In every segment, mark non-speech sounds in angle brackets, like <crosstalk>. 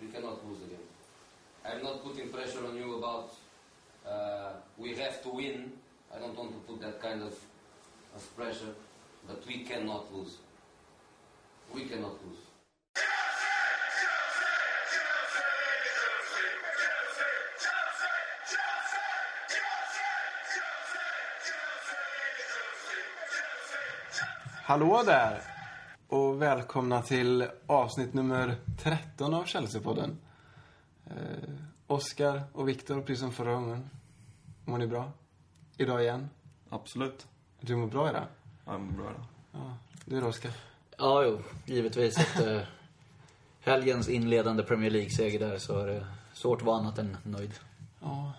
We cannot lose again. I'm not putting pressure on you about uh, we have to win. I don't want to put that kind of, of pressure, but we cannot lose. We cannot lose. Hallå där! Och välkomna till avsnitt nummer 13 av Chelsea-podden. Eh, Oskar och Viktor, precis som förra gången. Mår ni bra? Idag igen? Absolut. Du mår bra idag? Ja, jag mår bra då. Ja. Du då, Oskar? Ja, jo, givetvis. Efter helgens inledande Premier League-seger där så är det svårt att vara annat än nöjd. Ja.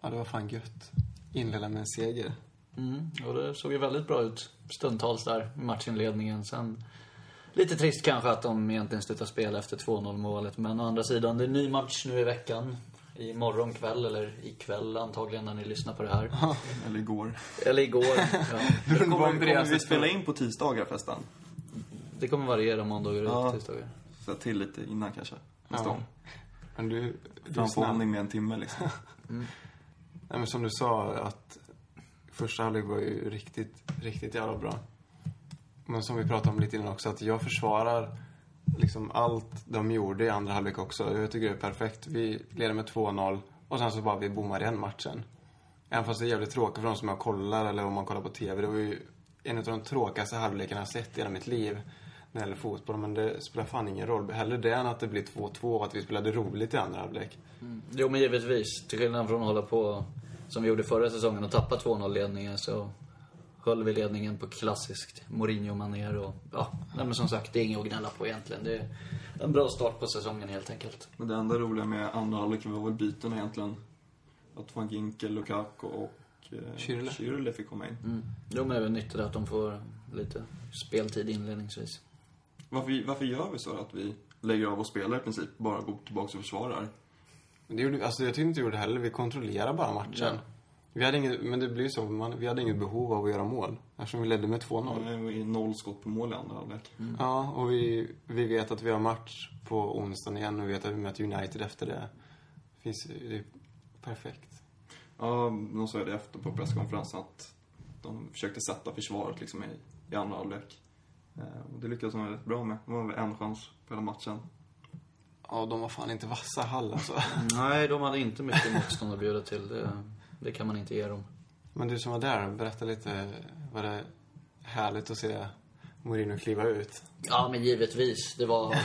Ja, det var fan gött. Inleda med en seger. Mm, och det såg ju väldigt bra ut stundtals där i matchinledningen. Sen lite trist kanske att de egentligen slutar spela efter 2-0 målet. Men å andra sidan, det är en ny match nu i veckan. Imorgon kväll, eller ikväll antagligen när ni lyssnar på det här. Eller igår. Eller igår. <laughs> Ja. På Kommer, kommer vi spela in på tisdagar förresten? Det kommer variera måndagar och Ja. tisdagar. Så till lite innan kanske. Nästa Ja. gång. Men du, du är snabb. Framförhållning med en timme liksom. Nej, men som du sa, att första halvlek var ju riktigt, riktigt jävla bra. Men som vi pratade om lite innan också, att jag försvarar liksom allt de gjorde i andra halvlek också. Jag tycker det är perfekt. Vi leder med 2-0 och sen så bara vi bommar igen matchen. Även fast det är jävligt tråkigt för de som jag kollar eller om man kollar på TV. Det var ju en av de tråkigaste halvlekarna jag sett i hela mitt liv när det gäller fotboll. Men det spelar fan ingen roll. Hellre det än att det blir 2-2 och att vi spelade roligt i andra halvlek. Mm. Jo, men givetvis. Till skillnad från att hålla på som vi gjorde förra säsongen och tappa 2-0-ledningen så höll vi ledningen på klassiskt Mourinho-manér och ja, men som sagt, det är inget att gnälla på egentligen. Det är en bra start på säsongen helt enkelt. Men det enda roliga med andra halvlek var väl bytena egentligen. Att van Ginkel, Lukaku och eh, Schürrle. Schürrle fick komma in. Mm. Jo, men det är väl nyttigt att de får lite speltid inledningsvis. Varför, varför gör vi så att vi lägger av och spelar i princip? Bara går tillbaka och försvarar? Det gjorde, alltså jag tyckte inte vi gjorde det heller. Vi kontrollerade bara matchen. Ja. Vi hade inget, men det blir så. Man, vi hade inget behov av att göra mål. Eftersom vi ledde med 2-0. Det var ju noll skott på mål i andra halvlek. Ja, och vi, vi vet att vi har match på onsdagen igen. Och vi vet att vi möter United efter det. Finns, det är perfekt. Ja, de sa ju det efter på presskonferensen att de försökte sätta försvaret liksom i, i andra halvlek. Eh, och det lyckades de väldigt bra med. De var väl en chans på hela matchen. Ja, de var fan inte vassa Hall alltså. <laughs> Nej, de hade inte mycket motstånd att bjuda till. Det, det kan man inte ge dem. Men du som var där, berätta lite. Var det härligt att se Mourinho kliva ut? Ja, men givetvis. Det var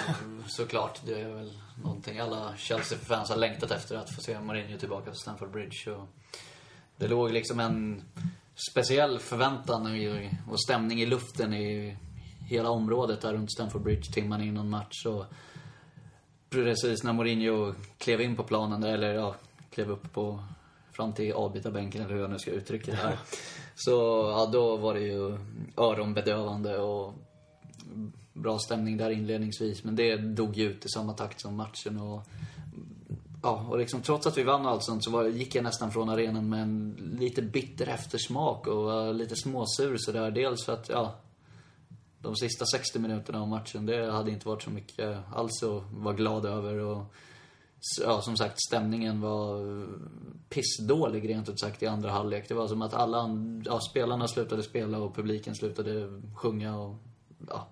såklart. Det är väl någonting alla Chelsea-fans har längtat efter. Att få se Mourinho tillbaka på Stamford Bridge. Och det låg liksom en speciell förväntan och stämning i luften i hela området där runt Stamford Bridge timmarna innan match. Och precis när Mourinho klev in på planen, eller ja, klev upp på fram till avbytarbänken eller hur jag nu ska uttrycka det här. <laughs> Så ja, då var det ju öronbedövande och bra stämning där inledningsvis. Men det dog ju ut i samma takt som matchen och Ja, och liksom trots att vi vann och allt sånt så var, gick jag nästan från arenan med en lite bitter eftersmak och var lite småsur sådär. Dels för att, ja, de sista 60 minuterna av matchen, det hade inte varit så mycket alls att vara glad över. Och, ja, som sagt, stämningen var pissdålig rent ut sagt i andra halvlek. Det var som att alla, ja, spelarna slutade spela och publiken slutade sjunga och, ja,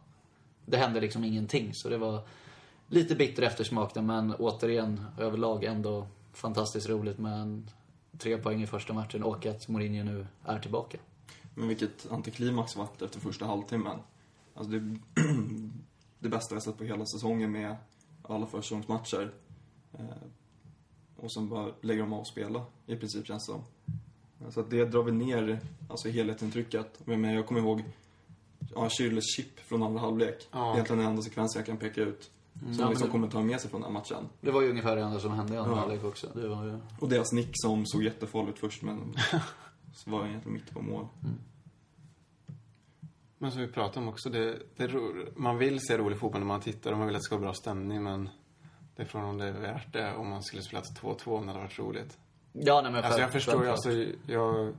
det hände liksom ingenting. Så det var lite bitter eftersmak där, men återigen överlag ändå fantastiskt roligt med en tre poäng i första matchen och att Mourinho nu är tillbaka. Men vilket antiklimax vart efter första halvtimmen. Alltså det, <clears throat> det bästa jag sett på hela säsongen med alla försäsongsmatcher. Eh, och sen bara lägger de av och spela, i princip känns det som. Så att det drar väl ner alltså helhetsintrycket. Men jag kommer ihåg ja, Schürrles chip från andra halvlek. Ja. Egentligen den enda sekvensen jag kan peka ut. Som Ja, liksom kommer ta med sig från den matchen. Det var ju ungefär det enda som hände i andra Ja. halvlek också. Det var ju... Och deras nick som såg jättefarligt först men <laughs> så var egentligen mitt på mål. Men som vi pratade om också, det, det, ro- man vill se rolig fotboll när man tittar och man vill att det ska vara bra stämning men det är från om det är värt det om man skulle spela till 2-2 om det hade varit roligt. Ja, nej men Alltså jag förstår ju, alltså jag,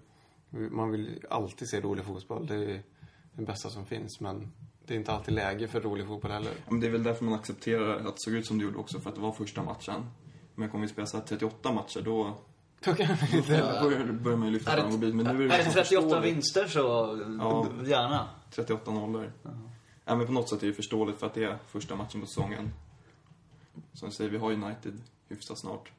man vill ju alltid se rolig fotboll. Det är det bästa som finns men det är inte alltid läge för rolig fotboll heller. Ja, Men det är väl därför man accepterar att det såg ut som det gjorde också, för att det var första matchen. Men kommer vi spela så här 38 matcher, då Då kan man inte... börjar, man ju lyfta Är fram mobilen. Men nu är det är det liksom 38 förståeligt. vinster så Ja. gärna. 38 nollor. Ja, men på något sätt är det förståeligt för att det är första matchen på säsongen. Som jag säger, vi har United hyfsat snart.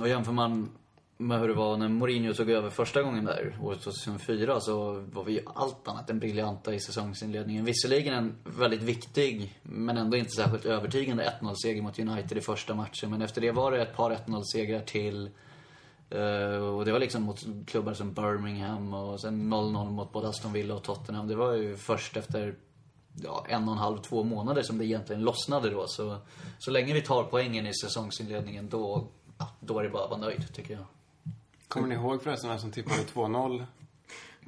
Och jämför man med hur det var när Mourinho tog över första gången där, året 2004, så var vi ju allt annat än briljanta i säsongsinledningen. Visserligen en väldigt viktig, men ändå inte särskilt övertygande 1-0-seger mot United i första matchen. Men efter det var det ett par 1-0-segrar till. Eh, och det var liksom mot klubbar som Birmingham och sen 0-0 mot både Aston Villa och Tottenham. Det var ju först efter ja, en och en halv, två månader som det egentligen lossnade då. Så, så länge vi tar poängen i säsongsinledningen då, ja, då är det bara att vara nöjd, tycker jag. Kommer ni ihåg förresten vem som tippade 2-0?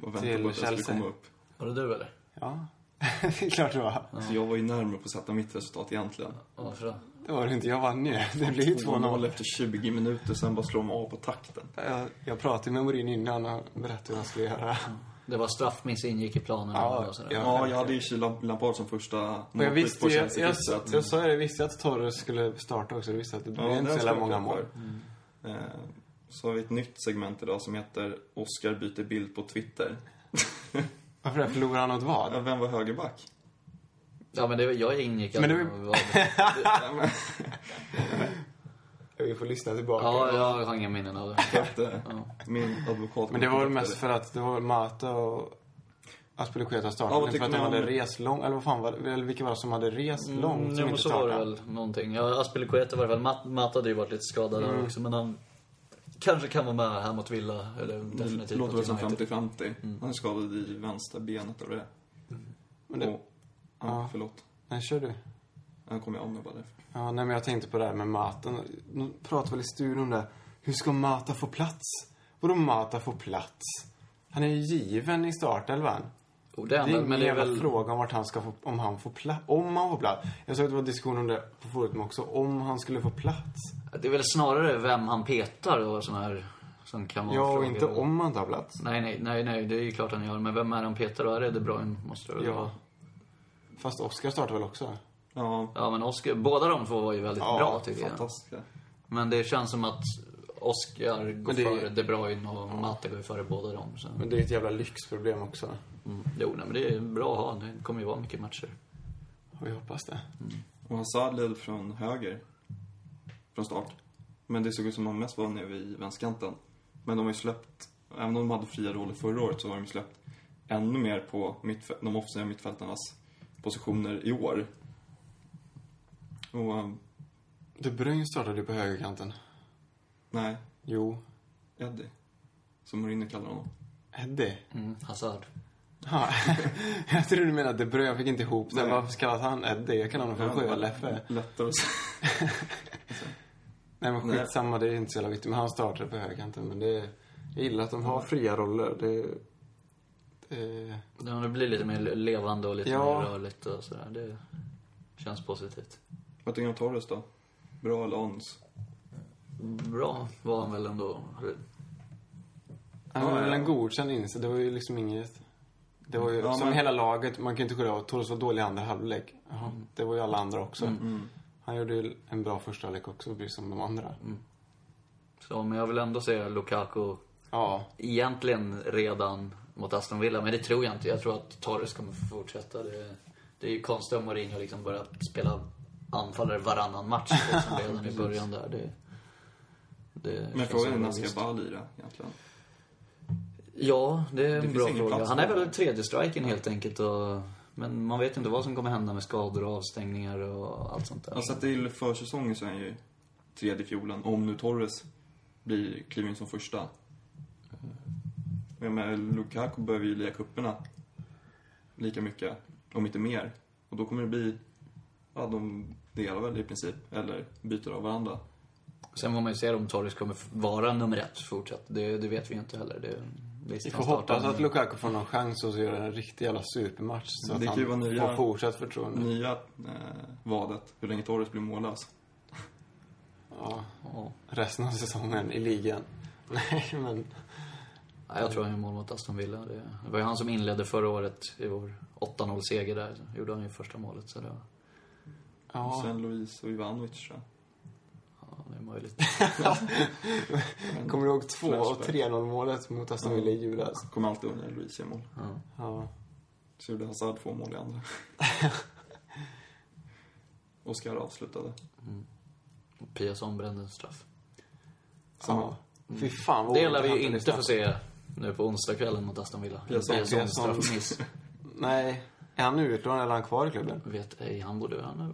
Och väntar Till på att Chelsea. komma upp. Var det du eller? Ja, <laughs> det är klart det var. Så jag var ju närmare på att sätta mitt resultat egentligen. Varför då? Det var det inte. Jag vann ju. <laughs> Det blir ju 2-0 2-0. efter 20 minuter, sen bara slår de av på takten. Jag, jag pratade med Mourinho innan och berättade hur han skulle göra. Det var straffmiss ingick i planen Ja, och sådär. ja. Ja, jag hade ju Lam- Lampard som första Och jag visste ju, jag, jag, jag sa ju det, jag visste att Torres skulle starta också. Jag visste att det blir Ja, inte så många mål. Eh, Så har vi ett nytt segment idag som heter Oscar byter bild på Twitter. Varför det? Förlorar han åt Ja, vad? Vem var högerback? Ja, men det, jag ingick Men det aldrig var- var- <laughs> Vi får lyssna tillbaka. Ja, jag har inga minnen av det. Min advokat... Men det var väl mest för att det var Mata och Aspelekueta Ja, startade. vad för att de ni om- hade rest långt. Eller vad fan var det? Eller vilka var det som hade rest långt som Mm, ja, men inte så var det väl någonting. Ja, Aspelekueta var det väl. Matt hade ju varit lite skadad Mm. också, men han kanske kan vara med här mot Villa. Eller Det definitivt låter väl som United. 50-50. Han är skadad i vänsterbenet och det. Men det, Och, ja, Ja. förlåt. nej, kör du. Han kom jag av med bara därför. Ja, nej men jag tänkte på det här med Mata. De pratade väl i studion om det. Hur ska Mata få plats? Vadå Mata få plats? Han är ju given i startelvan. Och Det är ingen men det är väl... fråga om vart han ska få, om han får plats. Om han får plats. Jag såg att det var diskussion om det på forumet också. Om han skulle få plats. Det är väl snarare vem han petar och sån här... Som kan vara Ja, och inte om han tar plats. Nej, nej, nej, nej, det är ju klart han gör. Men vem är han petar då? Är det De Bruyne? Måste det väl Ja. vara. Fast Oscar startar väl också? Ja, Ja, men Oscar, båda de två var ju väldigt Ja, bra tycker jag. fantastiska. Men det känns som att Oscar går Men det- före De Bruyne och Matte går före båda dem. Så. Men det är ett jävla lyxproblem också. Mm. Jo, nej, men det är bra att ha. Det kommer ju vara mycket matcher. Och vi hoppas det. Och Hazard led från höger. Från start. Men det såg ut som de mest var nere vid vänsterkanten. Men de har ju släppt, även om de hade fria roller förra året så har de ju släppt ännu mer på mittfä- de offensiva mittfältarnas positioner i år. Och, um, De Bruyne startade på högerkanten. nej, Jo. Eddie. Som Mourinho kallar honom. Eddie? Mm. Hazard. Ja. <laughs> jag tror du menade De Bruyne. Jag fick inte ihop det. Nej. Varför kallas han Eddie? Jag kallar honom för Sjöleffe. Lättare att säga. <laughs> Nej men Nej. skitsamma, det är inte så jävla viktigt. Men han startade på högerkanten. Men det... Jag gillar att de har fria roller. Det... det... Ja, det blir lite mer levande och lite Ja. mer rörligt och sådär. Det känns positivt. Vad tycker ni om Torres då? Bra eller ons? Bra var han väl ändå. Han Ja, var väl en godkänd insats. Det var ju liksom inget... Det var ju Ja, som men- hela laget. Man kan ju inte skylla på Torres var dålig i andra halvlek. Jaha, Det var ju alla andra också. Mm. Han gjorde ju en bra första halvlek också, precis som de andra. Så, men jag vill ändå säga Lukaku Ja. egentligen redan mot Aston Villa. Men det tror jag inte. Jag tror att Torres kommer få fortsätta. Det, det är ju konstigt om Mourinho liksom börjar spela anfallare varannan match liksom <laughs> redan i början där. Det, det Men frågan är när ska Ball lira egentligen? Ja, det är en finns bra fråga. Han är väl tredje striken helt enkelt. Och, men man vet inte vad som kommer hända med skador och avstängningar och allt sånt där. Alltså till försäsongen så är han ju tredje fiolen. Om nu Torres blir kliver in som första. Men med Lukaku behöver ju lira kupperna lika mycket, om inte mer. Och då kommer det bli, ja de delar väl i princip, eller byter av varandra. Sen får man ju se om Torres kommer vara nummer ett fortsatt. Det, det vet vi ju inte heller. Det, visst, Vi får hoppas att Lukaku får någon chans och så gör en riktig jävla supermatch. Så att Det kan ju han vara nya- får fortsatt förtroende. Nya eh, vadet, hur länge Torres blir mållös. Ja, Ja. resten av säsongen i ligan. <laughs> Nej, men... Ja, jag tror han gör mål mot Aston Villa. Det, var ju han som inledde förra året i vår 8-0-seger där. Gjorde han ju första målet. Så det, var, Ja, Sen Louise och Ivanovic tror jag. ja, det är möjligt. <laughs> kommer du ihåg 2 och Flashback. 3-0 målet mot Aston Villa i julas? Kommer alltid ihåg när Louise gör mål. Ja. Ja. Så gjorde Hazard två mål i andra. <laughs> Oscar avslutade. Och Piasson brände en straff. ja. Fy fan vad Det lär vi ju inte få se nu på onsdagskvällen mot Aston Villa. Piasson. straffmiss. <laughs> Nej. Är han utlånad eller är han kvar i klubben? Vet ej, han borde... Han är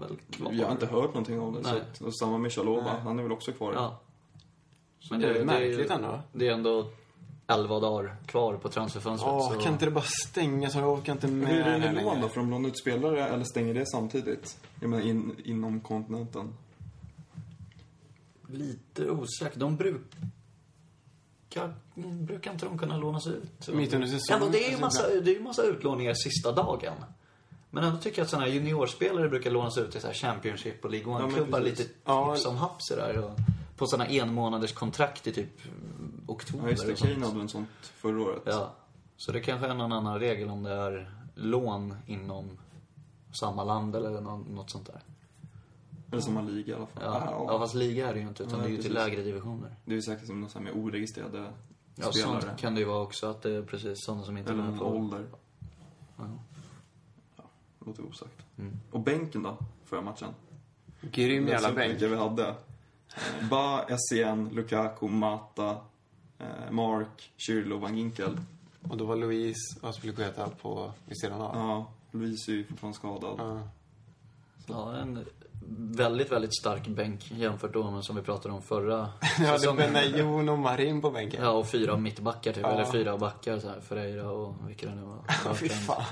väl kvar. Jag har inte hört någonting om det. Så Nej. att, och samma med Chalobah. Nej. Han är väl också kvar. Ja. Men det är märkligt ändå. Det är ändå 11 dagar kvar på transferfönstret. Åh, så... kan inte det bara stänga så jag orkar inte med Hur är det med lån då? Får de låna ut spelare eller stänger det samtidigt? Jag menar in, inom kontinenten. Lite osäker. De brukar... Brukar inte de kunna lånas ut? Mitt under säsongen, Ändå, det är ju massa, det är massa utlåningar sista dagen. Men ändå tycker jag att såna här juniorspelare brukar lånas ut till så här Championship och League Ja, One-klubbar precis. lite Ja. hipp som happ sådär. Och på såna enmånaders kontrakt i typ oktober Ja, just det. och sånt. Kane hade en sånt förra året. Ja. Så det kanske är någon annan regel om det är lån inom samma land eller nå- något sånt där. Eller samma liga i alla fall. Ah, Ja, ja fast liga är det ju inte, utan Nej, det är ju till lägre divisioner. Det är ju säkert som något så här med oregistrerade Ja, spelare. sånt kan det ju vara också, att det är precis sådana som inte är Eller med någon på... ålder. Ja. Låter osagt. Mm. Och bänken då, förra matchen? Grym jävla bänk. Vi hade. Eh, Ba, Essien, Lukaku, Mata, eh, Mark, och Van Ginkel. Och då var Louise och Aspilicueta på vid sidan av. Ja, Louise är ju fortfarande skadad. Ja. Ja, en väldigt, väldigt stark bänk jämfört då med som vi pratade om förra <laughs> hade säsongen. Benayoun och Marin på bänken. Ja, och fyra mittbackar typ, Ja. eller fyra backar så här, Ferreira och vilka det nu var. <laughs> Fy fan.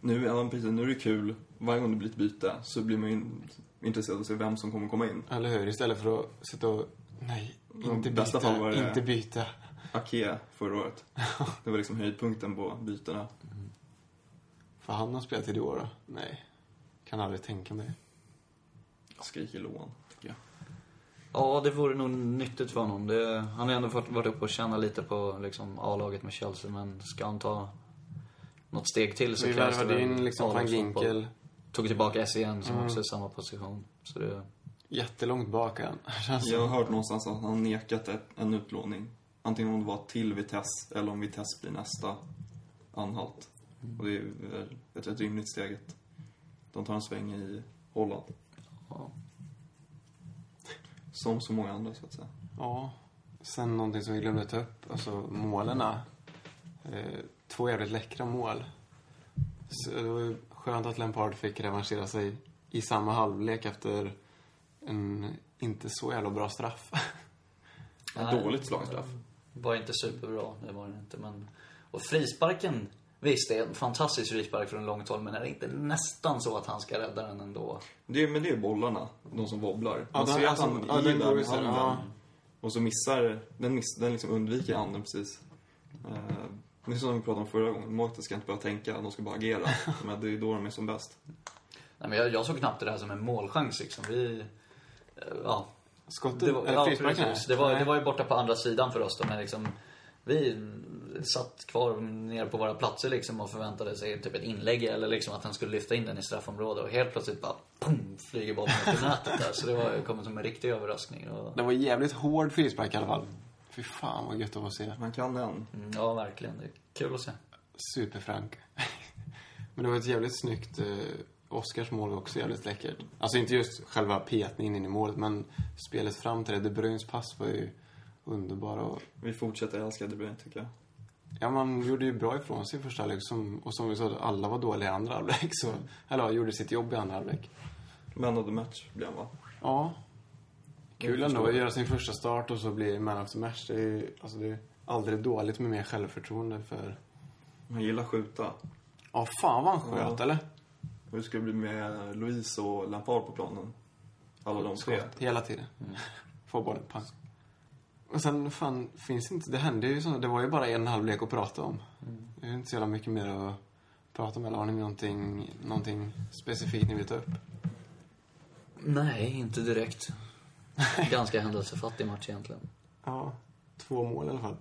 Nu, ja, precis, nu är det kul. Varje gång det blir ett byte så blir man ju in- intresserad av att se vem som kommer komma in. Eller hur? Istället för att sitta och... Nej, Ja, inte i bästa byta. fall var det- Inte byta. Ake förra året. <laughs> Det var liksom höjdpunkten på bytena. För han har spelat i år då? Nej. Kan aldrig tänka mig. Skriker lån, tycker jag. Ja, det vore nog nyttigt för honom. Det, han har ändå fått varit uppe och känna lite på liksom, A-laget med Chelsea, men ska han ta något steg till så Vi krävs det väl in liksom van. Ginkel Tog tillbaka SEN som Mm. också är i samma position. Så det, jättelångt bak <laughs> än. Jag har hört någonstans att han nekat en utlåning. Antingen om det var till Vitesse eller om Vitesse blir nästa anhalt. Och det är ett rätt rimligt steget. De tar en sväng i Holland. Ja. Som så många andra, så att säga. Ja. Sen någonting som vi glömde ta upp. Alltså målerna. Eh, två jävligt läckra mål. Så det var ju skönt att Lampard fick revanschera sig i samma halvlek efter en inte så jävla bra straff. Nej, <laughs> Dåligt slagstraff. Var inte superbra, det var det inte. Men... Och frisparken, visst det är en fantastisk frispark från långt håll, men är det inte nästan så att han ska rädda den ändå? Det är, men det är bollarna, de som wobblar. Man den- ser att alltså, han ja, i den går den ju så- handen. ja. Och så missar, den, miss, den liksom undviker handen precis. Eh, det är som vi pratade om förra gången, målvakter ska inte börja tänka, de ska bara agera. <laughs> Men det är då de är som bäst. Nej, men jag, jag såg knappt det här som en målchans liksom. Vi... eh, Ja, Skottet, det var, eller ja, frisparken? precis. Det var, det var ju borta på andra sidan för oss då, men liksom... Vi satt kvar nere på våra platser liksom och förväntade sig typ ett inlägg eller liksom att han skulle lyfta in den i straffområdet och helt plötsligt bara pum, flyger bollen upp i nätet där. Så det var kommit som en riktig överraskning. Och, Det var jävligt hård frispark i alla fall. Fy fan vad gött att få se. Man kan den. mm, ja, verkligen. Det är kul att se. Superfrank. <laughs> Men det var ett jävligt snyggt... Eh, Oscars mål var också jävligt läckert. Alltså inte just själva petningen in i målet, men spelet fram till det. De Bruyns pass var ju underbar. Och, Vi fortsätter älska De Bruyne, tycker jag. Ja, man gjorde ju bra ifrån sig i första halvlek. Och som vi sa, alla var dåliga i andra halvlek. Så, eller ja, gjorde sitt jobb i andra halvlek. Man of the match blev han, va? Ja. Kul ändå att göra sin första start och så bli man of the match. Det är ju alltså det är aldrig dåligt med mer självförtroende för... Han gillar skjuta. Ja, fan vad han sköt, Ja. eller? Hur ska det bli med Louise och Lampard på planen? Alla de tre. Skott hela tiden. Mm. <laughs> Få bollen, pang. Och sen, fan, finns inte... Det hände ju så. Det var ju bara en halvlek att prata om. Mm. Det är inte så jävla mycket mer att prata om. Eller har ni någonting, någonting specifikt ni vill ta upp? Nej, inte direkt. <laughs> Ganska händelsefattig match egentligen. Ja. två mål i alla fall.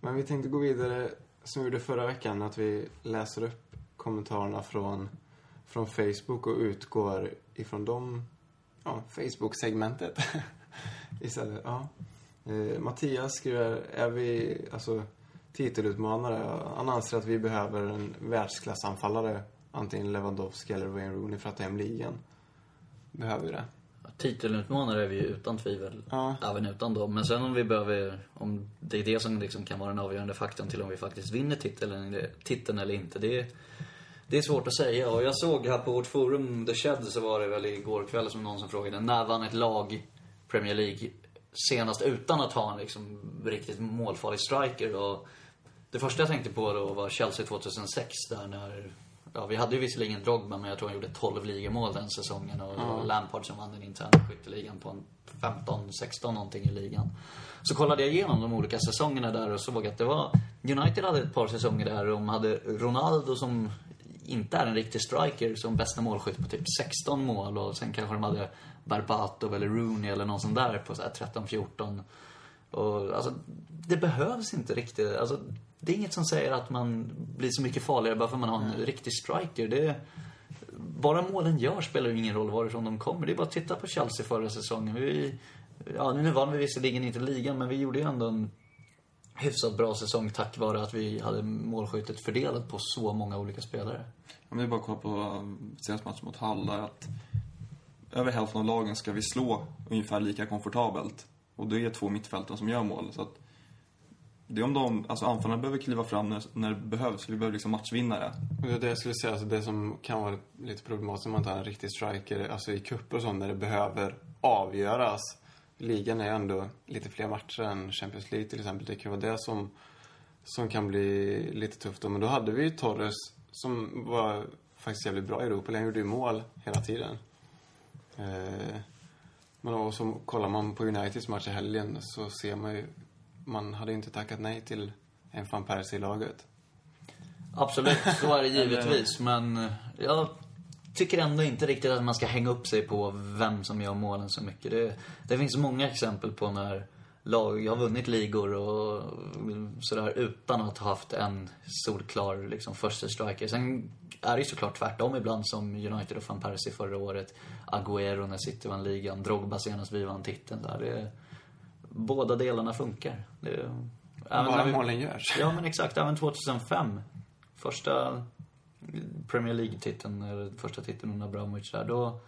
Men vi tänkte gå vidare, som vi gjorde förra veckan, att vi läser upp kommentarerna från, från Facebook och utgår ifrån dem, ja, Facebook-segmentet <laughs> istället. Ja. Eh, Mattias skriver, är vi, alltså, titelutmanare? Han anser att vi behöver en världsklassanfallare, antingen Lewandowski eller Wayne Rooney för att ta hem ligan. Behöver vi det? Titelutmanare är vi ju utan tvivel. Ja. Även utan dem. Men sen om vi behöver, om det är det som liksom kan vara den avgörande faktorn till om vi faktiskt vinner titeln, eller- titeln eller inte. Det är, det är svårt att säga. Och jag såg här på vårt forum, The Shed, så var det väl igår kväll som någon som frågade när vann ett lag Premier League senast utan att ha en liksom riktigt målfarlig striker? Och det första jag tänkte på då var Chelsea 2006 där när Ja, vi hade ju visserligen Drogba, men jag tror han gjorde 12 ligamål den säsongen. Och var Lampard som vann den interna skytteligan på en 15-16 någonting i ligan. Så kollade jag igenom de olika säsongerna där och såg att det var... United hade ett par säsonger där de hade Ronaldo som inte är en riktig striker som bästa målskytt på typ 16 mål och sen kanske de hade Berbatov eller Rooney eller någon sån där på så här 13-14. Och alltså, det behövs inte riktigt. Alltså, det är inget som säger att man blir så mycket farligare bara för att man har en riktig striker. Det, bara målen gör spelar ju ingen roll varifrån de kommer. Det är bara att titta på Chelsea förra säsongen. Vi, ja, nu vann vi visserligen inte ligan, men vi gjorde ju ändå en hyfsat bra säsong tack vare att vi hade målskyttet fördelat på så många olika spelare. Om vi bara kollar på um, senaste matchen mot Hall, är att över hälften av lagen ska vi slå ungefär lika komfortabelt. Och det är två mittfältare som gör mål. Så att det är om de, alltså anfallarna behöver kliva fram när, när det behövs. Vi behöver liksom matchvinnare. Det är det jag skulle säga, alltså det som kan vara lite problematiskt om man inte har en riktig striker, alltså i cuper och sånt, när det behöver avgöras. Ligan är ändå lite fler matcher än Champions League till exempel. Det kan vara det som, som kan bli lite tufft då. Men då hade vi ju Torres som var faktiskt jävligt bra i Europa. Han gjorde ju mål hela tiden. Eh, men och så kollar man på Uniteds match i helgen så ser man ju, man hade ju inte tackat nej till en van Persie i laget. Absolut, så är det <laughs> givetvis. Men eh, jag tycker ändå inte riktigt att man ska hänga upp sig på vem som gör målen så mycket. Det, det finns många exempel på när lag har vunnit ligor och sådär utan att ha haft en solklar liksom, första striker. Sen är det ju såklart tvärtom ibland som United och van Persie förra året. Agüero när City vann ligan. Drogba senast vi vann titeln. Där. Det, båda delarna funkar. Det, Bara vi- målen görs. Ja, men exakt. Även 2005. Första Premier League-titeln, eller första titeln under Abramovic där. Då,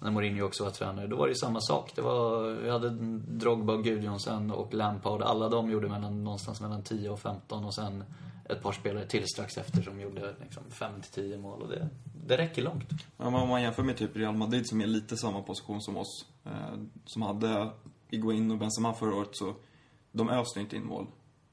när Mourinho också var tränare, då var det ju samma sak. Det var, vi hade Drogba, Gudjonsen och Lampard. Alla de gjorde mellan, någonstans mellan 10 och 15 och sen ett par spelare till strax efter som gjorde liksom 5-10 mål. Och det, det räcker långt. Ja, men om man jämför med typ Real Madrid som är lite samma position som oss. Eh, som hade Iguain och Benzema förra året så de öste inte in mål.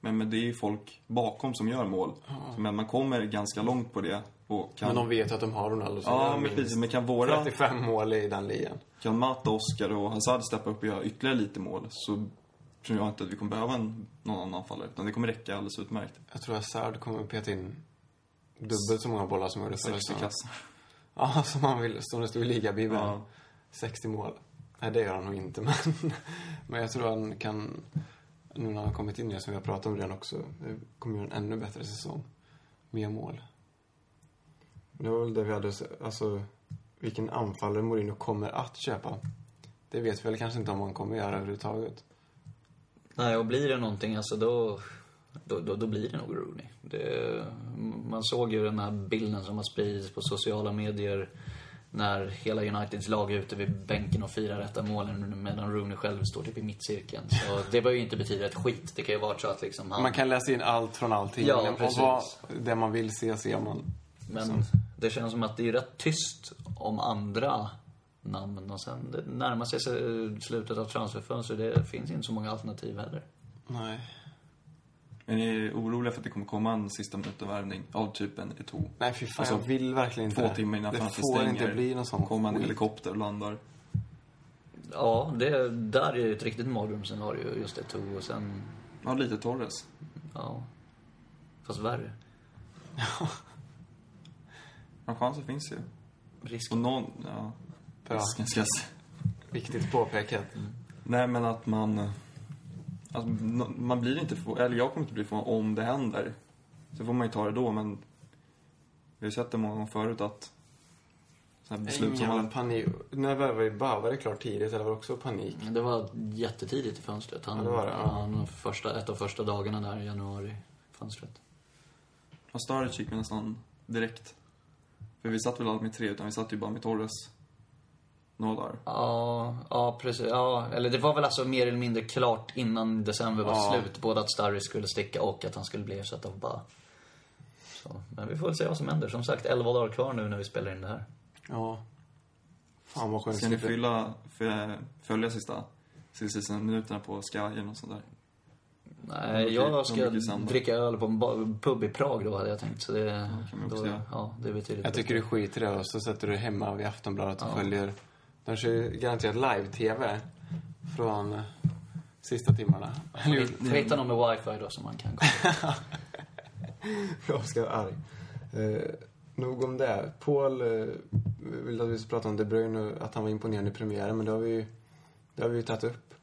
Men, men det är ju folk bakom som gör mål. Så, men man kommer ganska långt på det. Och kan, Men de vet att de har Ronaldo som Ja, gör men minst precis. Men kan våra... 35 mål i den ligan. Kan Mata, Oscar och Hazard steppa upp och göra ytterligare lite mål så tror jag inte att vi kommer behöva en, någon annan anfallare. Utan det kommer räcka alldeles utmärkt. Jag tror att Hazard kommer peta in dubbelt så många bollar som han gjorde förra 60 säsongen. kassar. <laughs> Ja, som han vill. Som det stod i ligabibeln. Ja. 60 mål. Nej, det gör han nog inte, <laughs> men... men jag tror han kan... Nu när han har kommit in i det, som vi har pratat om redan också, det kommer göra en ännu bättre säsong. Mer mål. Det var väl det vi hade, alltså... Vilken anfallare Mourinho kommer att köpa. Det vet vi väl kanske inte om han kommer göra överhuvudtaget. Nej, och blir det någonting, alltså då, då, då, då blir det nog Rooney. Det, man såg ju den här bilden som har spridits på sociala medier när hela Uniteds lag är ute vid bänken och firar detta målen medan Rooney själv står typ i mittcirkeln. Så det behöver ju inte betyda ett skit. Det kan ju vara så att liksom han... Man kan läsa in allt från allting. Ja, och precis. vad, det man vill se, ser man. Men det känns som att det är rätt tyst om andra namn. Och sen det närmar sig så- slutet av transferfönstret. Det finns inte så många alternativ heller. Nej. Men ni är oroliga för att det kommer komma en sista minuten-värvning av typen Eto'o? Nej, fy fan. Alltså, jag vill verkligen inte Två det. timmar innan Det fönstret får stänger. inte bli någon sån Kommer en helikopter och landar. Ja, det där är ju ett riktigt mardrömsscenario. Just det, tog och sen... Ja, lite Torres. Ja. Fast värre. Ja, chansen finns ju. Risk. Och någon, ja. Bra. Ska, ska, jag säga. Viktigt påpekat. Nej, men att man... Alltså, man blir inte förvånad, eller jag kommer inte bli förvånad om det händer. Så får man ju ta det då, men vi har sett det många gånger förut att sådana här beslut som man... panik. När var det bara var det klart tidigt eller var det också panik? Det var jättetidigt i fönstret. Han, Ja, det var det, ja. han, första, ett av första dagarna där i januari-fönstret. Och Sturridge gick vi nästan direkt. För vi satt väl aldrig med tre, utan vi satt ju bara med Torres dagar. Ja, ja precis. Ja, eller det var väl alltså mer eller mindre klart innan december var Ja. slut. Både att Starry skulle sticka och att han skulle bli ersatt av Ba. Så, men vi får väl se vad som händer. Som sagt, 11 dagar kvar nu när vi spelar in det här. Ja. Fan vad skönt. Ska ni fylla, följa sista, sista minuterna på Sky eller något sånt där? Nej, jag ska dricka öl på en pub i Prag då, hade jag tänkt. Så det, kan man också då, göra. ja, det är betydligt Jag tycker du skiter i det och så sätter du hemma vid Aftonbladet och följer. De kör ju garanterat live-tv från sista timmarna. Får hitta någon med wifi då som man kan kolla. <laughs> Jag ska vara arg. Eh, nog om det. Paul eh, vill att vi ska prata om De Bruyne och att han var imponerande i premiären, men det har vi ju, det har vi ju tagit upp.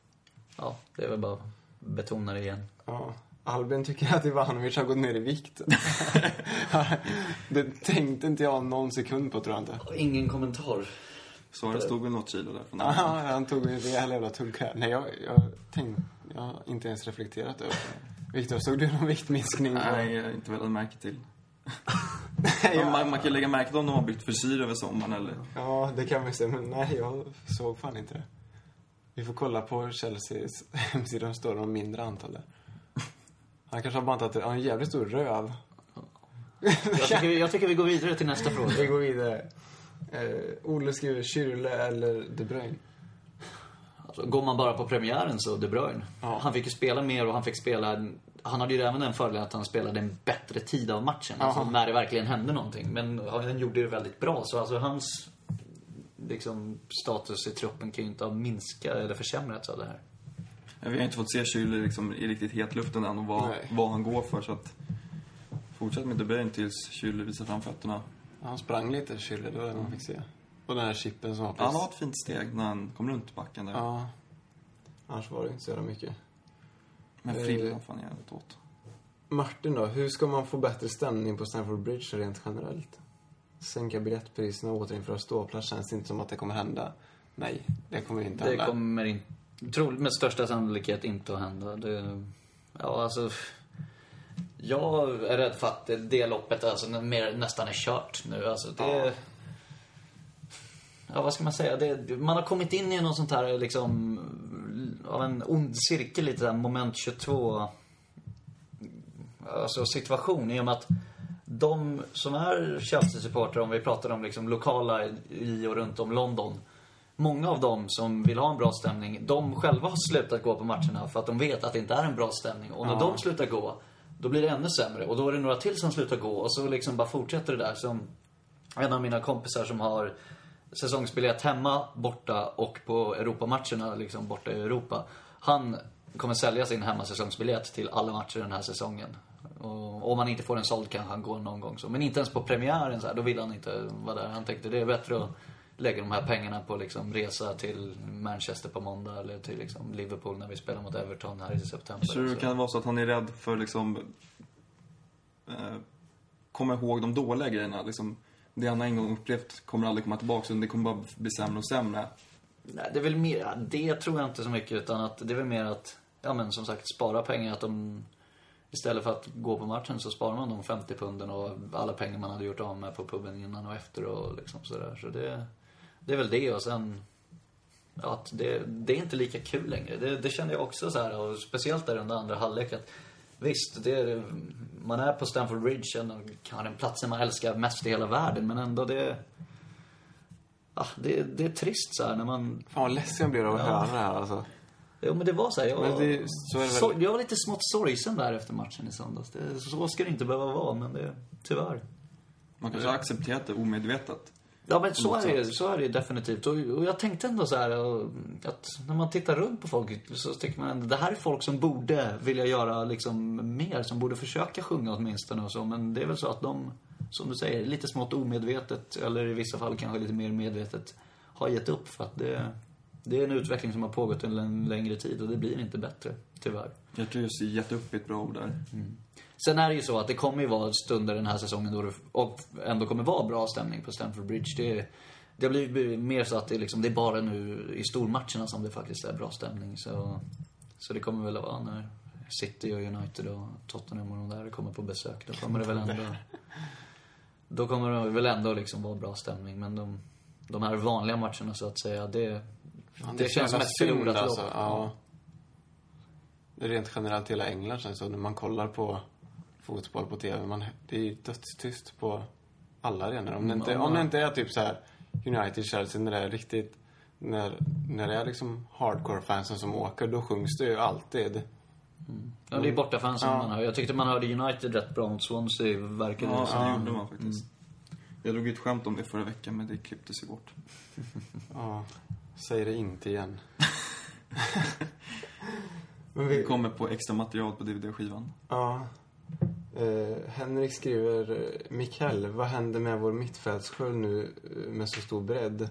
Ja, det är väl bara att betona det igen. Ja. Albin tycker att Ivanovic har gått ner i vikt. <laughs> <laughs> det tänkte inte jag någon sekund på, tror jag inte. Ingen kommentar. Suarez stod väl något kilo där Ja, <laughs> han tog en rejäl jävla tugga. Nej, jag, jag tänkte, jag har inte ens reflekterat över det. Viktor, såg du någon viktminskning? på- Nej, jag har inte velat märka till. <laughs> Nej, Ja, man, man kan ju lägga märke till om de har bytt frisyr över sommaren eller... ja, det kan vi säga, men nej, jag såg fan inte det. Vi får kolla på Chelseas <laughs> hemsida, de står det om mindre antal där. Han kanske har bantat det. Han har en jävligt stor röv. Jag tycker, jag tycker vi går vidare till nästa fråga. Vi går vidare. Eh, Olle skriver Kyrle eller De Bruyne. Alltså, går man bara på premiären så De Bruyne. Ja. Han fick ju spela mer och han fick spela... Han hade ju även den fördelen att han spelade en bättre tid av matchen. Alltså, när det verkligen hände någonting. Men han gjorde det väldigt bra. Så alltså hans liksom, status i truppen kan ju inte ha minskat eller försämrats av det här. Vi har inte fått se Schürrle liksom i riktigt hetluften än och vad, vad han går för så att... Fortsätt med De Bruyne tills Schürrle visar fram fötterna. Han sprang lite, Kyrle, det var det man fick se. Och den här chippen som var Han har ett fint steg när han kom runt backen där. Ja. Annars var det inte så jävla mycket. Men Eh. frillan fan jävligt åt. Martin då, hur ska man få bättre stämning på Stamford Bridge rent generellt? Sänka biljettpriserna och återinföra ståplats känns inte som att det kommer hända. Nej, det kommer inte Det hända. kommer inte, troligt med största sannolikhet inte att hända. Det, ja, alltså. Jag är rädd för att det, loppet alltså, mer, nästan är kört nu. Alltså, det, Ja. ja. vad ska man säga? Det, man har kommit in i någon sånt här liksom, av en ond cirkel lite där, moment 22 alltså situation i och med att de som är Chelsea-supportrar, om vi pratar om liksom lokala i och runt om London. Många av dem som vill ha en bra stämning, de själva har slutat gå på matcherna för att de vet att det inte är en bra stämning. Och när Ja. de slutar gå, då blir det ännu sämre. Och då är det några till som slutar gå och så liksom bara fortsätter det där. Som en av mina kompisar som har säsongsbiljett hemma, borta och på Europamatcherna, liksom borta i Europa. Han kommer sälja sin hemmasäsongsbiljett till alla matcher den här säsongen. Och om han inte får den såld kanske han går någon gång så. Men inte ens på premiären så här, då vill han inte vara där. Han tänkte det är bättre att lägga de här pengarna på liksom resa till Manchester på måndag eller till liksom Liverpool när vi spelar mot Everton här i september. Så det kan vara så att han är rädd för liksom... Eh, komma ihåg de dåliga grejerna. Liksom, det han en gång upplevt kommer aldrig komma tillbaka, utan det kommer bara bli sämre och sämre. Nej, det är väl mer, det tror jag inte så mycket utan att det är väl mer att, ja men som sagt, spara pengar. Att de, istället för att gå på matchen så sparar man de 50 punden och alla pengar man hade gjort av med på puben innan och efter och liksom sådär. Så det, det är väl det och sen, att det, det är inte lika kul längre. Det, det kände jag också så här och speciellt där under andra halvlek att Visst, det är, man är på Stamford Bridge, och kan den platsen man älskar mest i hela världen, men ändå det... Ja, det, det är trist så här när man Fan vad ledsen jag blir av att Ja. höra det här alltså. Jo men det var så här, jag, Men det- så väl- så, jag var lite smått sorgsen där efter matchen i söndags. Det, så ska det inte behöva vara, men det, tyvärr. Man kanske har accepterat det omedvetet. Ja men så är det, så är det definitivt. Och, och jag tänkte ändå så här att när man tittar runt på folk så tycker man ändå, det här är folk som borde vilja göra liksom mer, som borde försöka sjunga åtminstone och så. Men det är väl så att de, som du säger, lite smått omedvetet, eller i vissa fall kanske lite mer medvetet, har gett upp för att det, det är en utveckling som har pågått en län- längre tid och det blir inte bättre, tyvärr. Jag tror just gett upp ett bra ord där. Sen är det ju så att det kommer ju vara stunder den här säsongen då det och ändå kommer vara bra stämning på Stamford Bridge. Det, det blivit mer så att det, liksom, det är bara nu i stormatcherna som det faktiskt är bra stämning. Så, så det kommer väl att vara när City och United och Tottenham och de där kommer på besök. Då kommer det väl ändå... Då kommer det väl ändå liksom vara bra stämning. Men de, de här vanliga matcherna så att säga, det, Fan, det, så känns som ett förlorat alltså. lopp. Ja. Det är rent generellt hela England känns det så. När man kollar på fotboll på TV. Man, det är ju dödstyst på alla arenor. Om det inte, om det inte är typ så här United, Chelsea, när det är riktigt... När, när det är liksom hardcore-fansen som åker, då sjungs det ju alltid. Ja, det är bortafansen Ja. man hör. Jag tyckte man hörde United rätt bra mot Swansea, verkade Ja, det som. det gjorde man faktiskt. Jag drog ett skämt om det förra veckan, men det klipptes ju bort. <laughs> Ja, säg det inte igen. <laughs> Men Det kommer på extra material på DVD-skivan. Ja. Eh, Henrik skriver, eh, Mikael, vad händer med vår mittfältssköld nu eh, med så stor bredd?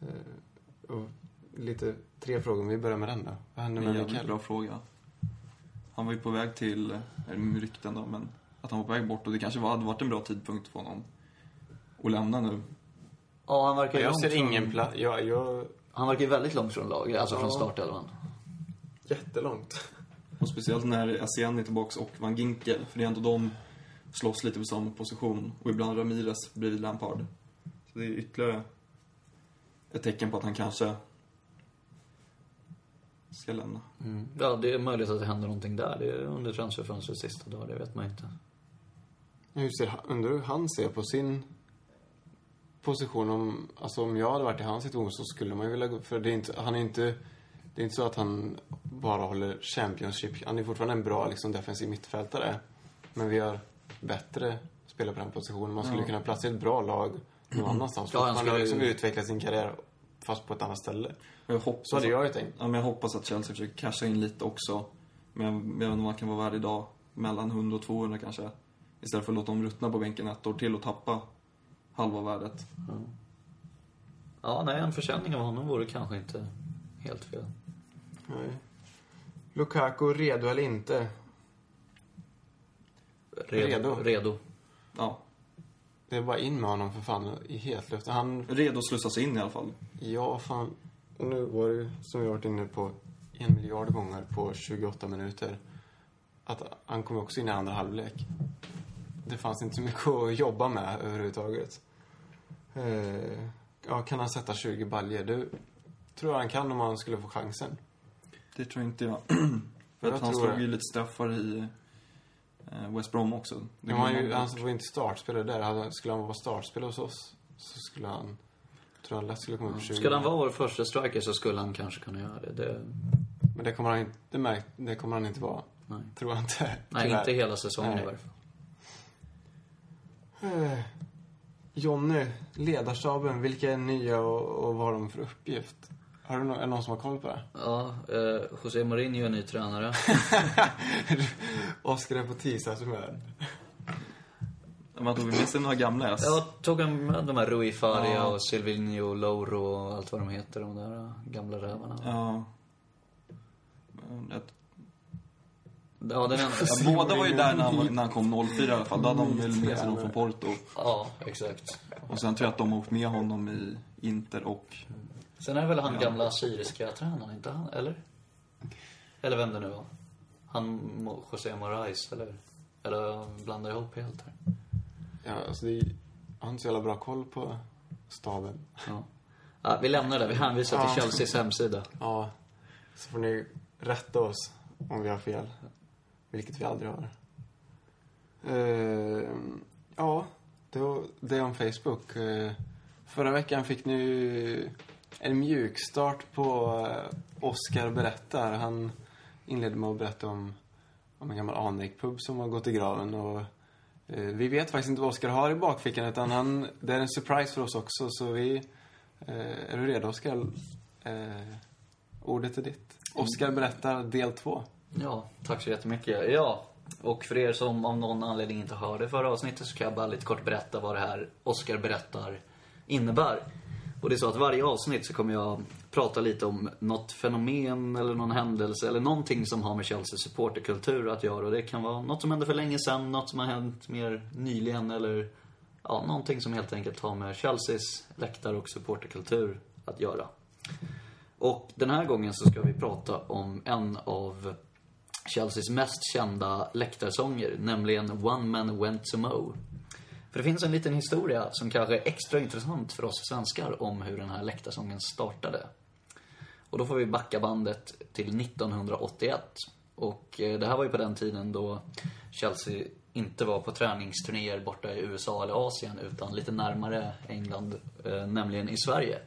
Eh, och lite, tre frågor, vi börjar med den då. Vad händer Det är en med Mikael? bra fråga. Han var ju på väg till, eller med rykten då, men att han var på väg bort och det kanske var, hade varit en bra tidpunkt för honom att lämna nu. Ja, han verkar ju Jag långt ser från- ingen plats, jag, jag, Han verkar ju väldigt långt från laget, alltså från Ja. startelvan. jättelångt. Och speciellt när Asian är tillbaks och Van Ginkel, för det är ändå de slåss lite på samma position. Och ibland Ramirez bredvid Lampard. Så det är ytterligare ett tecken på att han kanske ska lämna. Ja, det är möjligt att det händer någonting där. Det är under transferfönstrets sista dag, det vet man inte. Hur ser, han- undrar hur han ser på sin position om, alltså om jag hade varit i hans situation så skulle man ju vilja gå, för det är inte, han är inte, det är inte så att han bara håller Championship, han är fortfarande en bra liksom defensiv mittfältare. Men vi har bättre spelare på den positionen, man skulle Ja. kunna platsa i ett bra lag någon annanstans. Ja, han skulle liksom utveckla sin karriär fast på ett annat ställe. Jag hoppas, Så hade jag ju tänkt. ja, men jag hoppas att Chelsea försöker casha in lite också. Men jag vet inte om man kan vara värd idag. Mellan 100 och 200 kanske. Istället för att låta dem ruttna på bänken ett år till och tappa halva värdet. Ja, nej, en försäljning av honom vore kanske inte helt fel. Nej. Lukaku, redo eller inte? Redo. Redo. Ja, Det är bara in med honom för fan i hetluften. Han redo att slussas in i alla fall. Ja, fan. Och nu var det ju, som vi varit inne på, en miljard gånger på 28 minuter. Att han kom också in i andra halvlek. Det fanns inte så mycket att jobba med överhuvudtaget. Eh, ja, kan han sätta 20 baljer? Det tror jag han kan om han skulle få chansen. Det tror inte jag. <clears throat> för Jag att han slog det. ju lite straffar i eh, West Brom också. Det Men han, glömmer ju, han var inte startspelare där. Han- Skulle han vara startspelare hos oss så skulle han... Tror han lätt skulle komma upp på 20. Skulle han vara vår första striker så skulle han kanske kunna göra det. det Men det kommer han inte, det märk, det kommer han inte vara. nej. Tror jag inte. nej, <laughs> tyvärr. inte hela säsongen Nej. i varje fall. Eh, Jonny, ledarstaben, vilka är nya och, och vad har de för uppgift? Har du no- är det någon som har koll på det? Ja, eh, José Mourinho är ny tränare. <laughs> Oskar är på tisa som är Man tog med sig några gamla S. Jag tog en med de här Rui Faria Ja. och Silvinho, Loro och allt vad de heter, de där eh, gamla rävarna. Ja. Jag- Ja, den enda... Ja, båda var ju där när han, när han kom 04 i alla fall. Då hade de väl med sig någon från Porto. Ja, exakt. Och sen tror jag att de har åkt med honom i Inter och... Sen är väl han gamla syriska tränaren, inte han? Eller? Eller vem det nu var. Han, José Moraes, eller? Eller jag blandar ihop helt här. Ja, alltså det är, jag har inte så jävla bra koll på staben. Ja. ja vi lämnar det. Vi hänvisar till Ja. Chelseas hemsida. Ja, så får ni rätta oss om vi har fel. Vilket vi aldrig har. Eh, ja, det, var, det om Facebook. Eh, förra veckan fick ni ju en mjukstart på eh, Oscar berättar. Han inledde med att berätta om, om en gammal anrikpub som har gått i graven. Och, eh, vi vet faktiskt inte vad Oscar har i bakfickan utan han, det är en surprise för oss också. Så vi, eh, är du redo Oscar? Eh, ordet är ditt. Oscar berättar del två. Ja, tack så jättemycket. Ja, och för er som av någon anledning inte hörde förra avsnittet så kan jag bara lite kort berätta vad det här Oscar berättar innebär. Och det är så att varje avsnitt så kommer jag prata lite om något fenomen eller någon händelse eller någonting som har med Chelsea supporterkultur att göra. Och det kan vara något som hände för länge sedan, något som har hänt mer nyligen eller ja, någonting som helt enkelt har med Chelseas läktar och supporterkultur att göra. Och den här gången så ska vi prata om en av Chelseas mest kända läktarsånger, nämligen One Man Went To Mo. För det finns en liten historia som kanske är extra intressant för oss svenskar om hur den här läktarsången startade. Och då får vi backa bandet till 1981. Och eh, det här var ju på den tiden då Chelsea inte var på träningsturnéer borta i USA eller Asien utan lite närmare England, eh, nämligen i Sverige.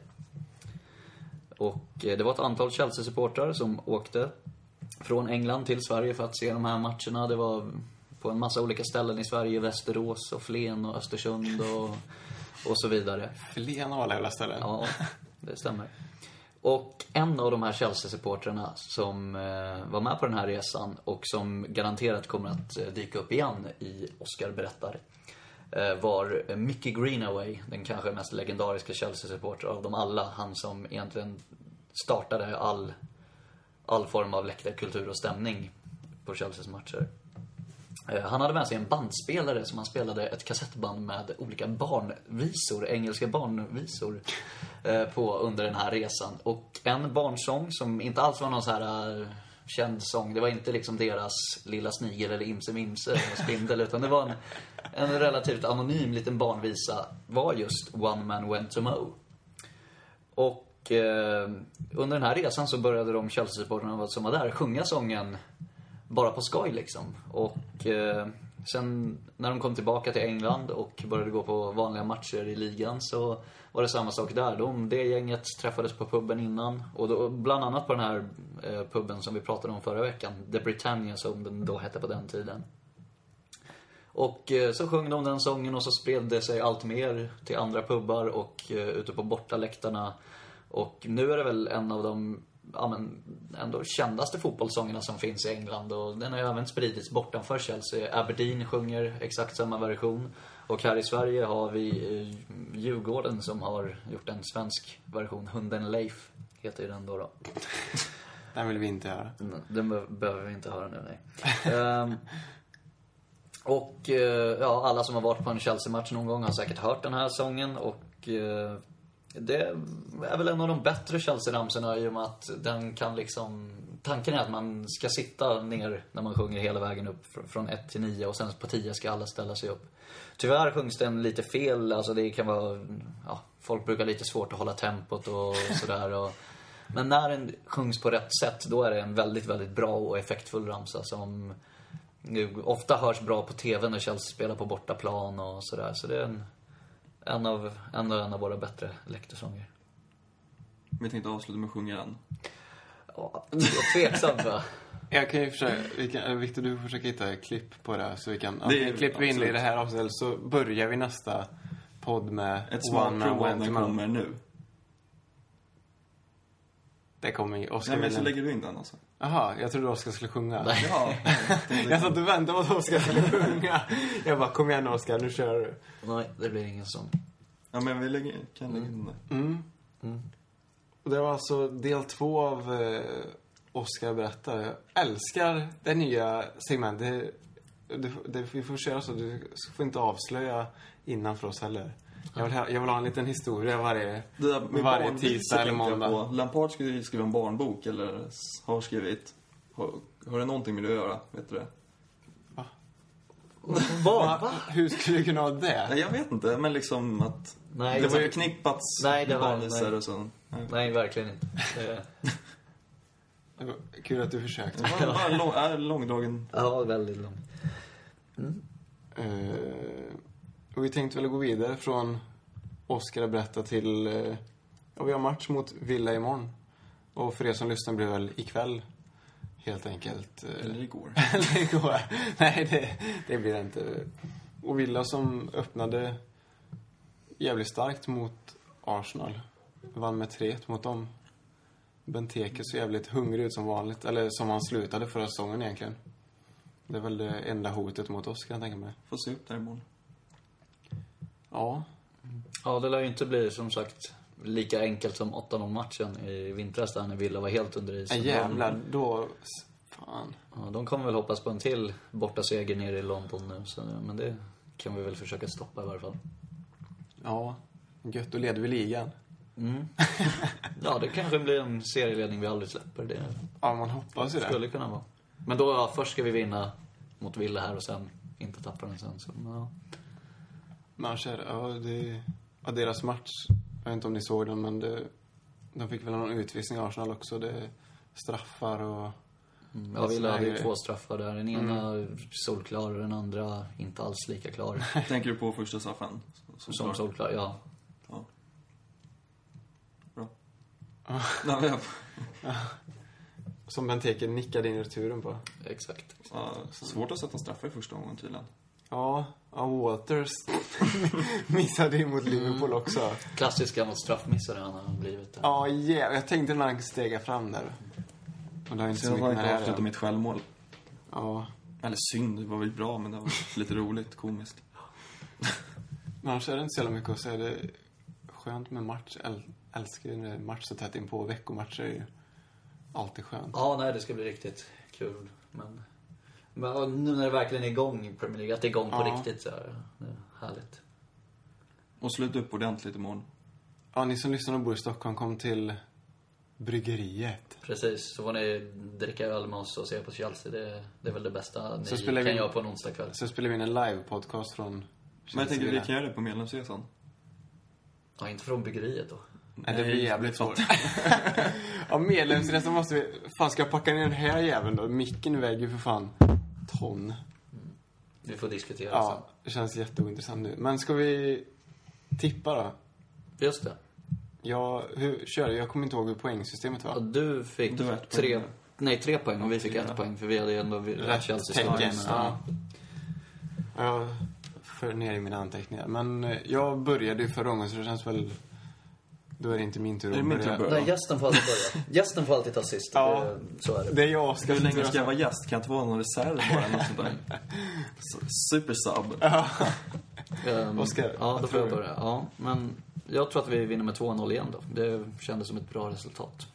Och eh, det var ett antal Chelsea-supportrar som åkte från England till Sverige för att se de här matcherna. Det var på en massa olika ställen i Sverige. Västerås och Flen och Östersund och, och så vidare. Flen av alla jävla ställen. Ja, det stämmer. Och en av de här Chelsea-supportrarna som eh, var med på den här resan och som garanterat kommer att eh, dyka upp igen i Oscar berättar eh, var Mickey Greenaway, den kanske mest legendariska Chelsea-supporter av dem alla. Han som egentligen startade all, all form av läktarkultur och stämning på Chelseas matcher. Eh, Han hade med sig en bandspelare som han spelade ett kassettband med olika barnvisor, engelska barnvisor, <laughs> eh, på under den här resan. Och en barnsång som inte alls var någon så här eh, känd sång. Det var inte liksom deras Lilla Snigel eller Imse Mimse Spindel, utan det var en, en relativt anonym liten barnvisa. Var just One Man Went To Mow. Och eh, under den här resan så började de Chelsea-supportrarna som var där sjunga sången bara på skoj liksom. Och eh, sen när de kom tillbaka till England och började gå på vanliga matcher i ligan så var det samma sak där. De, det gänget träffades på puben innan. Och då, bland annat på den här eh, puben som vi pratade om förra veckan. The Britannia som den då hette på den tiden. Och eh, så sjöng de den sången och så spred det sig allt mer till andra pubbar och eh, ute på bortaläktarna. Och nu är det väl en av de ja, men, ändå kändaste fotbollssångerna som finns i England. Och den har ju även spridits bortanför Chelsea. Aberdeen sjunger exakt samma version. Och här i Sverige har vi eh, Djurgården som har gjort en svensk version. Hunden Leif heter ju den då. då. <laughs> Den vill vi inte höra. Den be- behöver vi inte höra nu, nej. Ehm, och eh, ja, alla som har varit på en Chelsea-match någon gång har säkert hört den här sången och eh, det är väl en av de bättre Chelsea-ramsorna i och med att den kan liksom... Tanken är att man ska sitta ner när man sjunger hela vägen upp fr- från 1 till 9 och sen på 10 ska alla ställa sig upp. Tyvärr sjungs den lite fel, alltså det kan vara... Ja, folk brukar lite svårt att hålla tempot och <laughs> sådär. Och, men när den sjungs på rätt sätt, då är det en väldigt, väldigt bra och effektfull ramsa som nu ofta hörs bra på TV när Chelsea spelar på bortaplan och sådär. Så det är en, en, av, en, av, en av våra bättre läktarsånger. Vi tänkte avsluta med att sjunga den. Ja, jag är tveksam va? <laughs> Jag kan ju försöka, vi kan, Victor du får försöka hitta klipp på det så vi kan, Det är- klipper vi in det i det här avsnittet så börjar vi nästa podd med Ett smakprov av Went den kommer nu. Det kommer ju Oscar Nej, men så lägger du in den alltså. Jaha, jag trodde Oscar skulle sjunga. Nej. Ja. <laughs> Jag satt och väntade på att Oscar skulle sjunga. Jag bara, kom igen Oscar, nu kör du. Nej, det blir ingen sång. ja, men vi lägger, kan lägga in den. Mm. Mm. Och det var alltså del två av eh, Oscar berättar. Jag älskar det nya segmentet. Det, det, det, vi får köra så. Du får inte avslöja innan för oss heller. Jag vill, ha, jag vill ha en liten historia varje, Det där med varje barnvisor tisdag eller måndag. på. Lampard skulle ju skriva en barnbok, eller har skrivit. Har, har det någonting med det att göra? Vet du det? Vad? Va? Hur skulle du kunna ha det? Nej, jag vet inte, men liksom att... Nej, det var ju förknippats Nej, det var- nej. och så. Nej. Nej, verkligen inte. Kul att du försökte. Det var lång, är långdragen... Ja, väldigt långt. Eh, och vi tänkte väl gå vidare från Oscar berätta till... eh, ja, vi har match mot Villa imorgon. Och för er som lyssnar blir det väl ikväll, helt enkelt. eh, Eller igår. <laughs> Eller igår. Nej, det, det blir det inte. Och Villa som öppnade jävligt starkt mot Arsenal. Vann med 3-1 mot dem. Benteke så jävligt hungrig ut som vanligt. Eller som han slutade förra säsongen egentligen. Det är väl det enda hotet mot oss kan jag tänka mig. Får se upp där imorgon. Ja, Ja, det lär ju inte bli som sagt lika enkelt som 8-0 matchen i vintras där när Villa var helt under isen. jävlar, då... Fan. Ja, de kommer väl hoppas på en till borta seger nere i London nu. Så, men det kan vi väl försöka stoppa i varje fall. Ja, gött. Då leder vi ligan. Mm. <laughs> Ja, det kanske blir en serieledning vi aldrig släpper. Det Ja, man hoppas ju det. skulle kunna vara. Men då, ja, först ska vi vinna mot Villa här och sen inte tappa den sen. Så, ja. Mancher, ja, det... Ja, deras match. Jag vet inte om ni såg den, men det... De fick väl någon utvisning i Arsenal också. Det straffar och... Mm, Ja, Villa hade ju två straffar där. Den ena solklar och den andra inte alls lika klar. <laughs> Tänker du på första straffen? Som, Som solklar, ja. Ja. Bra. <laughs> Nej, men jag, <laughs> Som Benteke nickade in i returen på. Exakt. ja, svårt att sätta straffar i första omgången tydligen. Ja, ja Waters <laughs> missade ju mot Liverpool också. Klassiska mot straffmissare han har blivit. Där. Ja, yeah. jag tänkte när han stega fram där. Och det har inte Så så mycket med avsluta mitt självmål. Ja. Eller synd, det var väl bra men det var lite roligt, komiskt. <laughs> Men annars är det inte så jävla mycket att säga. Det är skönt med match. Äl älskar ju när match så tätt in på Veckomatcher är ju alltid skönt. Ja, nej, det ska bli riktigt kul. Men, men nu när det verkligen är igång i Premier League, att det är igång på Ja. riktigt så är det härligt. Och sluta upp ordentligt imorgon. Ja, ni som lyssnar och bor i Stockholm, kom till Bryggeriet. Precis, så får ni dricka öl med oss och se på Chelsea. Det, det är väl det bästa ni Så spelar kan vi- göra på en onsdagkväll. Så spelar vi in en live-podcast från Men jag tänkte vi kan göra det på medlemsresan. Ja, inte från bryggeriet då. Nej, det blir Nej, jävligt svårt. <laughs> ja, medlemsresan måste vi... Fan, ska jag packa ner den här jäveln då? Micken väger ju för fan ton. Vi får diskutera Ja, det känns jätteointressant nu. Men ska vi tippa då? sen. Just det. Ja, hur, kör, jag kommer inte ihåg hur poängsystemet Och var. du fick Du har ett tre, poäng. nej, tre poäng och vi fick ett poäng för vi hade ju ändå rätt Chelsea Tecken, så- ja. Jag för ner i mina anteckningar. Men eh, jag började ju förra gången så det känns väl... Då är det inte min tur det min tur att börja? Nej, gästen får alltid börja. Gästen får alltid ta sist. Ja. Det, så är det. Det är jag, Oskar. Hur länge ska ska jag vara gäst? Kan jag inte vara någon reserv bara något sånt där? <laughs> Supersub. Ehm, Oskar, Ja, då får jag du? börja. Ja, men jag tror att vi vinner med 2-0 igen då. Det kändes som ett bra resultat.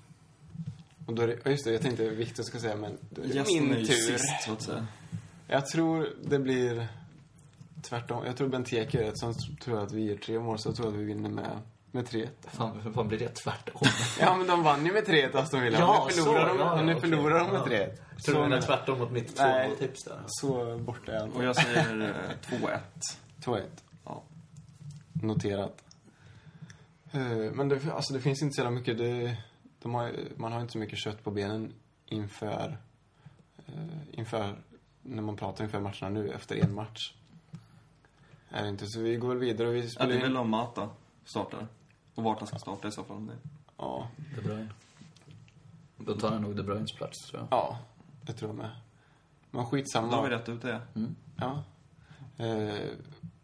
Och då är det, ja, just det, jag tänkte Viktor ska säga, men då är det Gästen min är ju tur. sist, så att säga. Jag tror det blir tvärtom. Jag tror Benteke gör ett, sen tror jag att vi gör tre mål, så jag tror att vi vinner med, med 3-1. Fan, fan blir det tvärtom? <laughs> Ja, men de vann ju med 3-1 Aston Villa. Ja, nu förlorar så, de, ja, ja, nu förlorar de med Ja. 3-1. Tror du är tvärtom mot mitt Nej. 2-0-tips där? Så borta är han. Och jag säger eh, 2-1. 2-1. Ja. Noterat. Eh, Men det, alltså det finns inte så jävla mycket. Det, de har, man har inte så mycket kött på benen inför, eh, inför när man pratar inför matcherna nu efter en match. Är det inte? Så vi går väl vidare och vi Ja, spelar det är väl om Mata startar. Och vart han ska starta i så fall. om Det. Ja, De Bruyne. Då tar han nog De Bruynes plats, tror jag. ja, det tror jag med. Men skitsamma. Då har vi rätt ut det. Ja. Eh,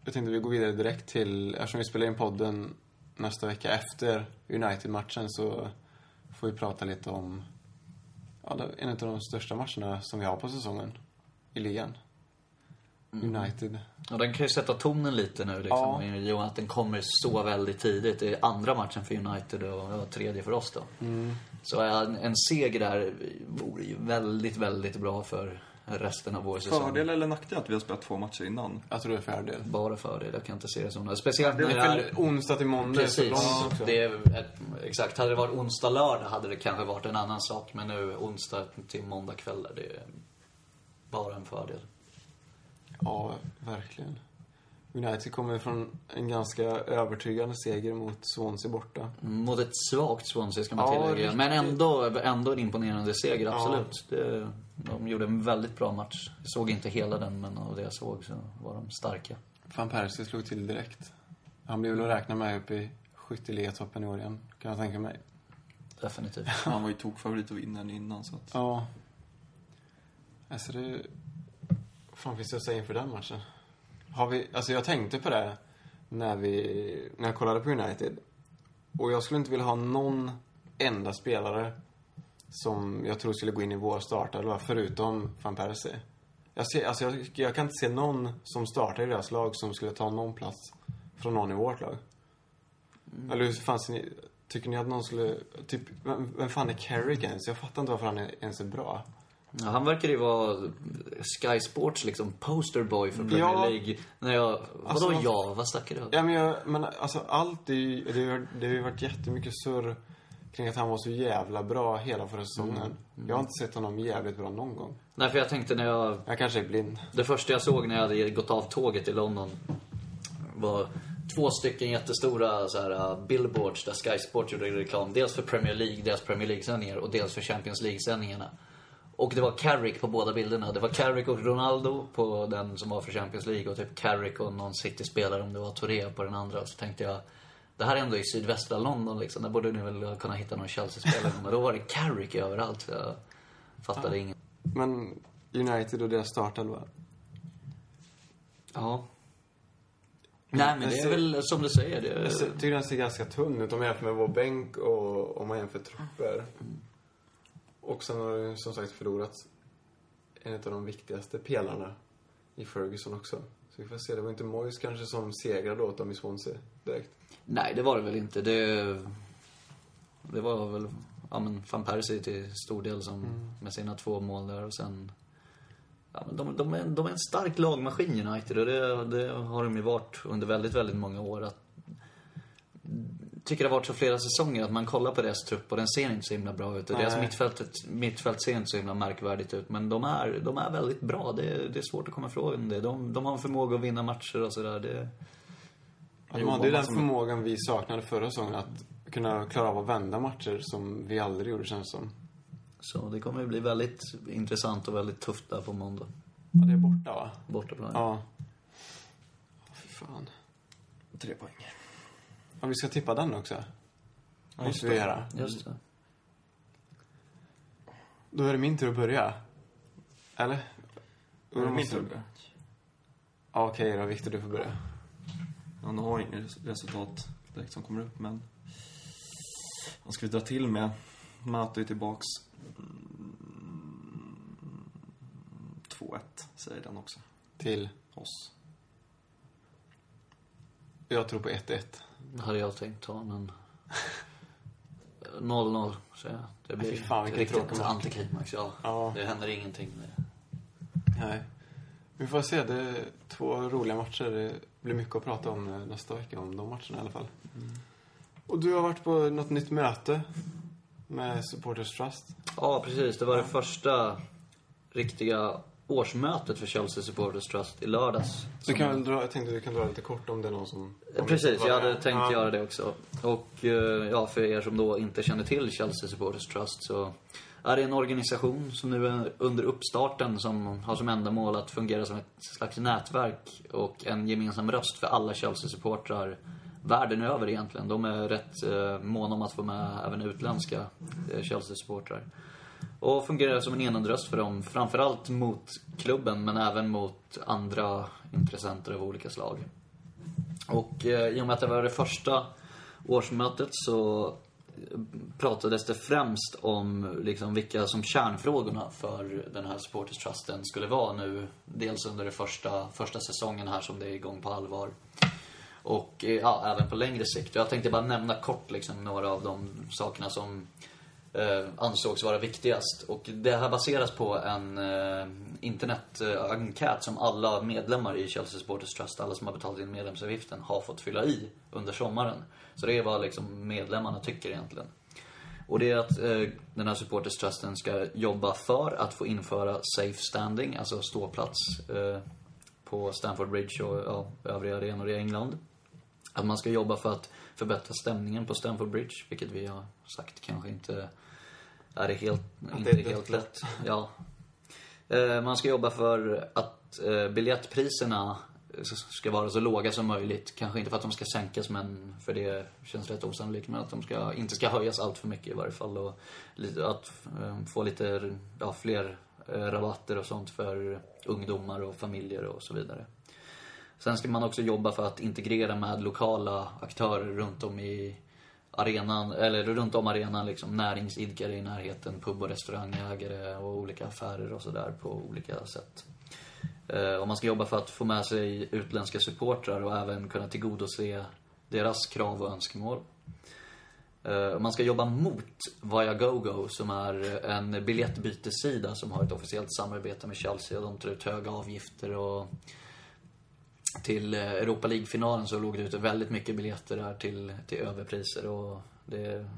jag tänkte vi går vidare direkt till, eftersom vi spelar in podden nästa vecka efter United-matchen så får vi prata lite om ja, en av de största matcherna som vi har på säsongen i ligan. United. Och den kan ju sätta tonen lite nu liksom. Ja. I och med att den kommer så väldigt tidigt. Det är andra matchen för United och ja, tredje för oss då. Så ja, en, en seger där vore ju väldigt, väldigt bra för resten av vår säsong. Fördel eller nackdel att vi har spelat två matcher innan? Jag tror det är fördel. Bara fördel, jag kan inte se det som något. Speciellt Det när det är är... onsdag till måndag. Precis. så också. Det är ett, exakt. Hade det varit onsdag, lördag hade det kanske varit en annan sak. Men nu onsdag till måndag kväll, det är bara en fördel. Ja, verkligen. United kommer från en ganska övertygande seger mot Swansea borta. Mot ett svagt Swansea ska man Ja, tillägga. riktigt. Men ändå, ändå en imponerande seger, absolut. Det, de gjorde en väldigt bra match. Jag såg inte hela den, men av det jag såg så var de starka. Van Persie slog till direkt. Han blir väl att räkna med upp i skytteligatoppen i år igen, kan jag tänka mig. Definitivt. <laughs> Han var ju tokfavorit att vinna den innan så att... Ja. Alltså det... Vad fan finns det att säga inför den matchen? Har vi... Alltså jag tänkte på det när vi... När jag kollade på United. Och jag skulle inte vilja ha någon enda spelare som jag tror skulle gå in i vår startelva, förutom van Persie. Jag, ser, alltså jag, jag kan inte se någon som startar i deras lag som skulle ta någon plats från någon i vårt lag. Eller hur fanns ni, tycker ni att någon skulle, typ, vem, vem fan är Carrick ens? Jag fattar inte varför han är, ens är bra. Ja, han verkar ju vara Sky Sports liksom posterboy för Premier Ja. League. När jag, vadå Alltså, man- ja? Vad snackar du om? Ja men jag, men alltså allt är ju, det, det har ju varit jättemycket surr kring att han var så jävla bra hela förra säsongen. Jag har inte sett honom jävligt bra någon gång. Nej, för jag tänkte när jag Jag kanske är blind. Det första jag såg när jag hade gått av tåget i London var två stycken jättestora så här, uh, billboards där Sky Sport gjorde reklam. Dels för Premier League, deras Premier League-sändningar och dels för Champions League-sändningarna. Och det var Carrick på båda bilderna. Det var Carrick och Ronaldo på den som var för Champions League och typ Carrick och någon City-spelare, om det var Touré på den andra. Så tänkte jag, det här är ändå i sydvästra London liksom. Där borde ni väl kunna hitta någon Chelsea-spelare. Men då var det Carrick överallt. Så jag fattade inget. Men United och deras startelva. Ja. Nej, men det är väl som du säger. Det Jag tycker den ser ganska tunn ut om man jämför med vår bänk och om man jämför trupper. Och sen har du som sagt förlorat en av de viktigaste pelarna i Ferguson också. Så vi får se. Det var inte Moyes kanske som segrade åt dem i Swansea direkt. Nej, det var det väl inte. Det, det var väl ja, men van Persie till stor del som med sina två mål där och sen... Ja, men de, de, är, de är en stark lagmaskin United och det, det har de ju varit under väldigt, väldigt många år. Att, tycker det har varit så flera säsonger att man kollar på deras trupp och den ser inte så himla bra ut. Och deras Nej. mittfältet, mittfält ser inte så himla märkvärdigt ut. Men de är, de är väldigt bra. Det, det är svårt att komma ifrån det. De, de har en förmåga att vinna matcher och sådär. Det, De jobbar hade ju den förmågan vi saknade förra säsongen att kunna klara av att vända matcher som vi aldrig gjorde känns som. Så det kommer att bli väldigt intressant och väldigt tufft där på måndag. Ja, det är borta va? Bortaplan. Ja. Åh, Fy fan. Tre poäng. Ja, vi ska tippa den också. Ja, Måste vi göra. Just det. Då är det min tur att börja. Eller? Är Då det min tur? Ja, okej då. Viktor, du får börja. Ja, nu har jag inget res- resultat direkt som kommer upp, men... Vad ska vi dra till med? Mato är tillbaks. Mm, 2-1, säger den också. Till. Oss. Jag tror på 1-1. Hade jag tänkt ta, men... <laughs> 0-0, säger jag. Det blir fy fan, vilken tråkig antiklimax, ja. Ja. Det händer ingenting med det. Nej. Vi får se. Det är två roliga matcher. Det blir mycket att prata om eh, nästa vecka, om de matcherna i alla fall. Och du har varit på något nytt möte med Supporters Trust. Ja, precis. Det var det första riktiga årsmötet för Chelsea Supporters Trust i lördags. Du kan dra, jag tänkte du kan dra lite kort om det är någon som... om Precis, jag hade tänkt Ja. göra det också. Och eh, ja, för er som då inte känner till Chelsea Supporters Trust så är det en organisation som nu är under uppstarten som har som ändamål att fungera som ett slags nätverk och en gemensam röst för alla Chelsea-supportrar världen över egentligen. De är rätt eh, måna om att få med även utländska eh, Chelsea-supportrar. Och fungerar som en enande röst för dem, framförallt mot klubben men även mot andra intressenter av olika slag. Och eh, i och med att det var det första årsmötet så eh, pratades det främst om liksom, vilka som kärnfrågorna för den här Supporters Trusten skulle vara nu. Dels under den första, första säsongen här som det är igång på allvar. Och eh, ja, även på längre sikt. Jag tänkte bara nämna kort liksom, några av de sakerna som Eh, ansågs vara viktigast. Och det här baseras på en eh, internetenkät som alla medlemmar i Chelsea Supporters Trust, alla som har betalat in medlemsavgiften, har fått fylla i under sommaren. Så det är vad liksom medlemmarna tycker egentligen. Och det är att eh, den här Supporters Trusten ska jobba för att få införa safe standing, alltså ståplats eh, på Stamford Bridge och ja, övriga arenor i England. Att man ska jobba för att förbättra stämningen på Stamford Bridge, vilket vi har sagt kanske inte är det helt, inte det är helt dött. lätt. Ja. Eh, Man ska jobba för att eh, biljettpriserna ska vara så låga som möjligt. Kanske inte för att de ska sänkas, men för det känns rätt osannolikt. Men att de ska, inte ska höjas allt för mycket i varje fall. Och att eh, få lite, ja, fler rabatter och sånt för ungdomar och familjer och så vidare. Sen ska man också jobba för att integrera med lokala aktörer runt om i arenan, eller runt om arenan liksom näringsidkare i närheten, pub och restaurangägare och olika affärer och sådär på olika sätt. Eh, och man ska jobba för att få med sig utländska supportrar och även kunna tillgodose deras krav och önskemål. Eh, man ska jobba mot Viagogo som är en biljettbytessida som har ett officiellt samarbete med Chelsea och de tar ut höga avgifter och till eh, Europa League-finalen så låg det ute väldigt mycket biljetter där till, till överpriser och det är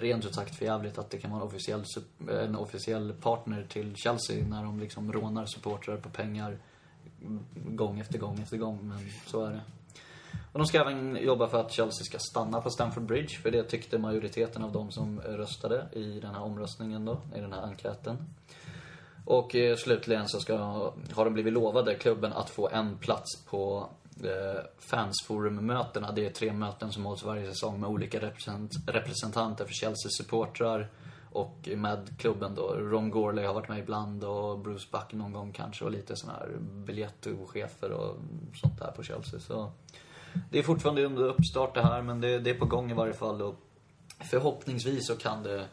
rent ut sagt för jävligt att det kan vara en officiell, en officiell partner till Chelsea när de liksom rånar supportrar på pengar gång efter gång efter gång, men så är det. Och de ska även jobba för att Chelsea ska stanna på Stamford Bridge, för det tyckte majoriteten av de som röstade i den här omröstningen då, i den här enkäten. Och eh, slutligen så ska, har de blivit lovade, klubben, att få en plats på eh, fansforummötena. Det är tre möten som hålls varje säsong med olika represent, representanter för Chelsea-supportrar och med klubben då. Ron Gorley har varit med ibland och Bruce Buck någon gång kanske och lite sådana här biljettchefer och sånt där på Chelsea. Så det är fortfarande under uppstart det här men det, det är på gång i varje fall och förhoppningsvis så kan det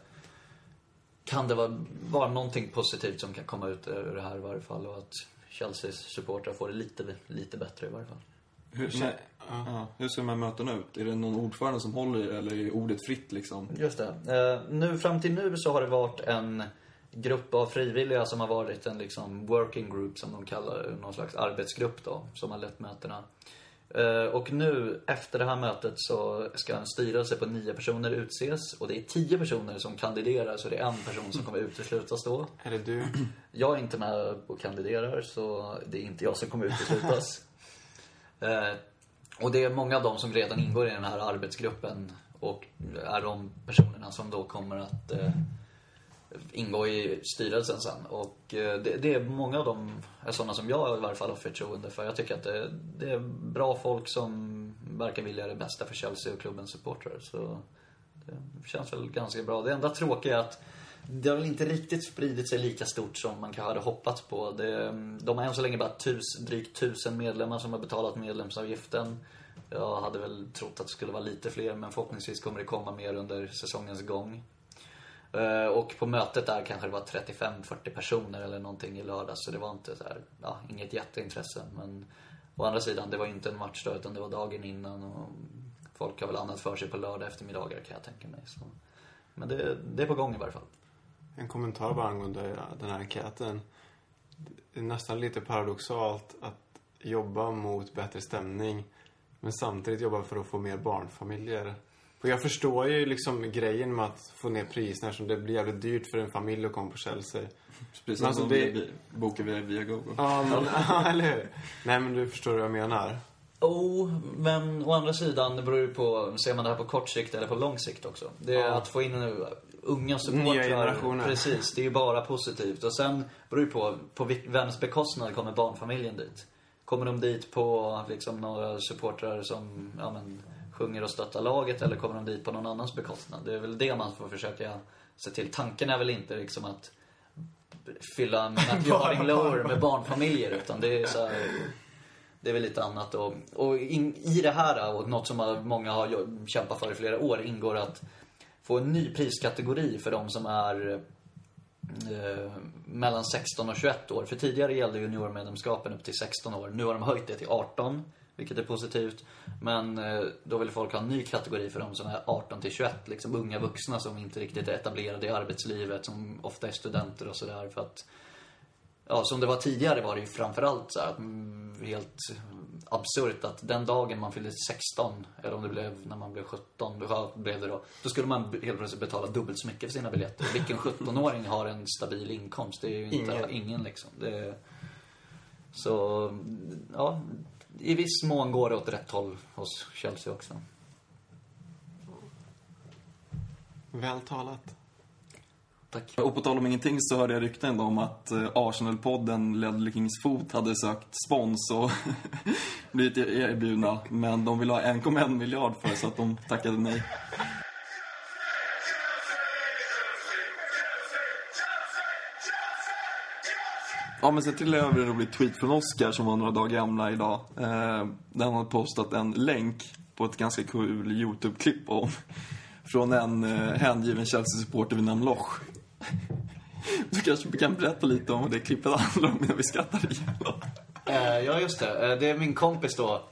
kan det vara, vara någonting positivt som kan komma ut ur det här i varje fall och att Chelseas supportrar får det lite, lite bättre i varje fall. Hur, ser, ja, hur ser de här mötena ut? Är det någon ordförande som håller i det eller är ordet fritt liksom? Just det. Eh, nu, fram till nu så har det varit en grupp av frivilliga som har varit en liksom working group som de kallar någon slags arbetsgrupp då, som har lett mötena. Eh, och nu, efter det här mötet, så ska en styrelse på nio personer utses och det är tio personer som kandiderar så det är en person som kommer uteslutas då. Är det du? <clears throat> Jag är inte med och kandiderar så det är inte jag som kommer uteslutas. <laughs> eh, och det är många av dem som redan ingår i den här arbetsgruppen och är de personerna som då kommer att eh, ingå i styrelsen sen. Och eh, det, det är många av dem är sådana som jag i varje fall har förtroende för. Jag tycker att det, det är bra folk som verkar vilja det bästa för Chelsea och klubbens supportrar. Så det känns väl ganska bra. Det enda tråkiga är att det har väl inte riktigt spridit sig lika stort som man kanske hade hoppats på. Det, de har än så länge bara tus, drygt tusen medlemmar som har betalat medlemsavgiften. Jag hade väl trott att det skulle vara lite fler, men förhoppningsvis kommer det komma mer under säsongens gång. Eh, och på mötet där kanske det var 35-40 personer eller någonting i lördags, så det var inte så här, ja, inget jätteintresse. Men å andra sidan, det var ju inte en match då, utan det var dagen innan och folk har väl annat för sig på lördag eftermiddagar kan jag tänka mig. Så. Men det, det är på gång i varje fall. En kommentar bara angående den här enkäten. Det är nästan lite paradoxalt att jobba mot bättre stämning men samtidigt jobba för att få mer barnfamiljer. För jag förstår ju liksom grejen med att få ner priserna eftersom det blir jävligt dyrt för en familj att komma på Chelsea. Precis Men alltså som det- vi bokar via Viagogo. Ja, men, <laughs> ja, eller hur? Nej, men du förstår vad jag menar. Oh, men å andra sidan, det beror ju på, ser man det här på kort sikt eller på lång sikt också. Det är Ja. att få in nu unga supportrar. Nya generationer. Precis, det är ju bara positivt. Och sen beror det på, på vems bekostnad kommer barnfamiljen dit? Kommer de dit på liksom några supportrar som, ja men, sjunger och stöttar laget eller kommer de dit på någon annans bekostnad? Det är väl det man får försöka se till. Tanken är väl inte liksom att fylla Lower med <laughs> barnfamiljer utan det är så här, det är väl lite annat och, och in, i det här och något som många har kämpat för i flera år ingår att få en ny priskategori för de som är eh, mellan 16 och 21 år. För tidigare gällde juniormedlemskapen upp till 16 år. Nu har de höjt det till 18, vilket är positivt. Men eh, då vill folk ha en ny kategori för de som är 18 till 21. Liksom unga vuxna som inte riktigt är etablerade i arbetslivet, som ofta är studenter och sådär. För att Ja, som det var tidigare var det ju framförallt så här, mm, helt absurt att den dagen man fyllde 16, eller om det blev när man blev 17, ja, blev det då. Då skulle man helt plötsligt betala dubbelt så mycket för sina biljetter. Vilken 17-åring har en stabil inkomst? Det är ju inte Ingen. ingen liksom. Det så, ja, i viss mån går det åt rätt håll hos Chelsea också. Väl talat. Tack. Och på tal om ingenting så hörde jag rykten om att eh, Arsenal-podden Ledley Kings Fot hade sökt spons och <laughs> blivit erbjudna. Men de ville ha 1,1 miljard för så att de tackade nej. Ja, men sen trillade jag över en rolig tweet från Oscar som var några dagar gamla idag. Eh, där han hade postat en länk på ett ganska kul YouTube-klipp om från en eh, hängiven Chelsea-supporter vid namn Loch. Du kanske kan berätta lite om vad det klippet handlar om innan vi skrattar ihjäl. Eh, ja, just det. Eh, det är min kompis då.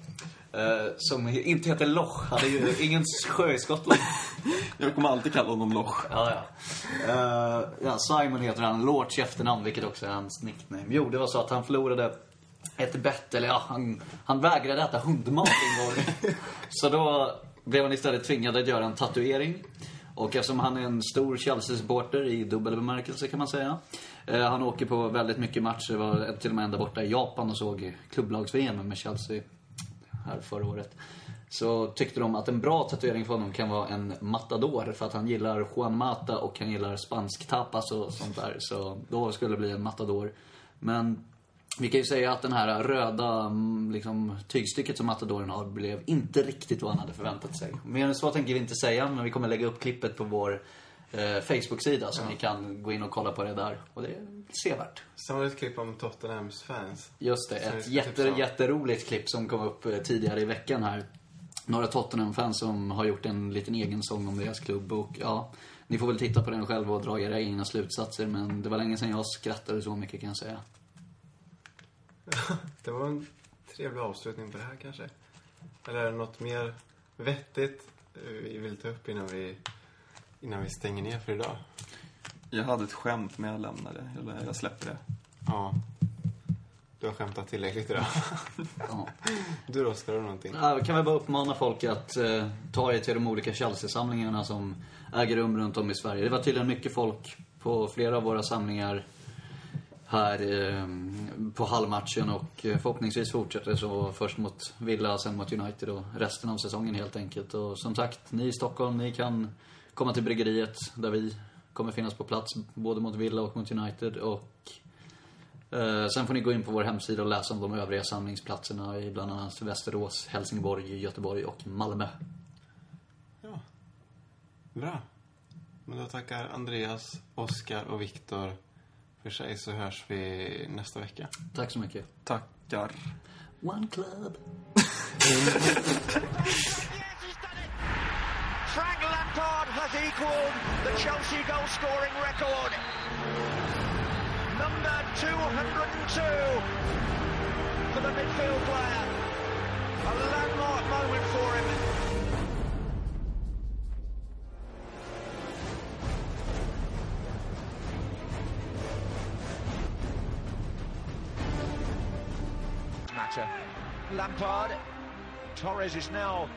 Eh, som inte heter Loch. Han är ju ingen sjö i Skottland. <laughs> Jag kommer alltid kalla honom Loch. Ja, ja. Eh, ja, Simon heter han, Lorch i efternamn, vilket också är hans nickname. Jo, det var så att han förlorade ett bett, eller ja, han, han vägrade äta hundmat en gång. <laughs> så då blev han istället tvingad att göra en tatuering. Och eftersom han är en stor Chelsea-supporter i dubbel bemärkelse kan man säga. Eh, han åker på väldigt mycket matcher, var till och med ända borta i Japan och såg klubblags-VM med Chelsea här förra året. Så tyckte de att en bra tatuering för honom kan vara en matador. För att han gillar Juan Mata och han gillar spansk tapas och sånt där. Så då skulle det bli en matador. Men vi kan ju säga att den här röda mm, liksom, tygstycket som matadoren har blev inte riktigt vad han hade förväntat sig. Mer än så tänker vi inte säga, men vi kommer lägga upp klippet på vår eh, Facebook-sida så ni kan gå in och kolla på det där. Och det är sevärt. Sen var det ett klipp om Tottenhams fans. Just det, ett ska jätte, tipsa om. jätteroligt klipp som kom upp eh, tidigare i veckan här. Några Tottenham-fans som har gjort en liten egen sång om deras klubb och ja, ni får väl titta på den själva och dra era egna slutsatser men det var länge sedan jag skrattade så mycket kan jag säga. <laughs> Det var en trevlig avslutning på det här kanske. Eller är det något mer vettigt vi vill ta upp innan vi, innan vi stänger ner för idag? Jag hade ett skämt, men jag lämnar det. Eller jag släpper det. Ja. Du har skämtat tillräckligt idag. Ja. <laughs> Du då, ska du någonting? Ja, kan väl bara uppmana folk att eh, ta er till de olika Chelsea-samlingarna som äger rum runt om i Sverige. Det var tydligen mycket folk på flera av våra samlingar här eh, på halvmatchen och eh, förhoppningsvis fortsätter det så först mot Villa, sen mot United och resten av säsongen helt enkelt. Och som sagt, ni i Stockholm, ni kan komma till bryggeriet där vi kommer finnas på plats både mot Villa och mot United och Eh, sen får ni gå in på vår hemsida och läsa om de övriga samlingsplatserna i bland annat Västerås, Helsingborg, Göteborg och Malmö. Ja. Bra. Men då tackar Andreas, Oskar och Viktor för sig så hörs vi nästa vecka. Tack så mycket. Tackar. One club. <laughs> equalled the Chelsea goal scoring record. Number 202 for the midfield player. A landmark moment for him. Matter. Lampard. Torres is now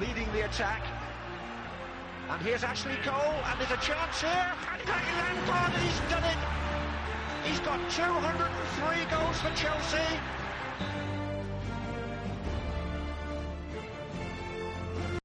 leading the attack. And here's Ashley Cole, and there's a chance here. And Lampard, he's done it. He's got 203 goals for Chelsea.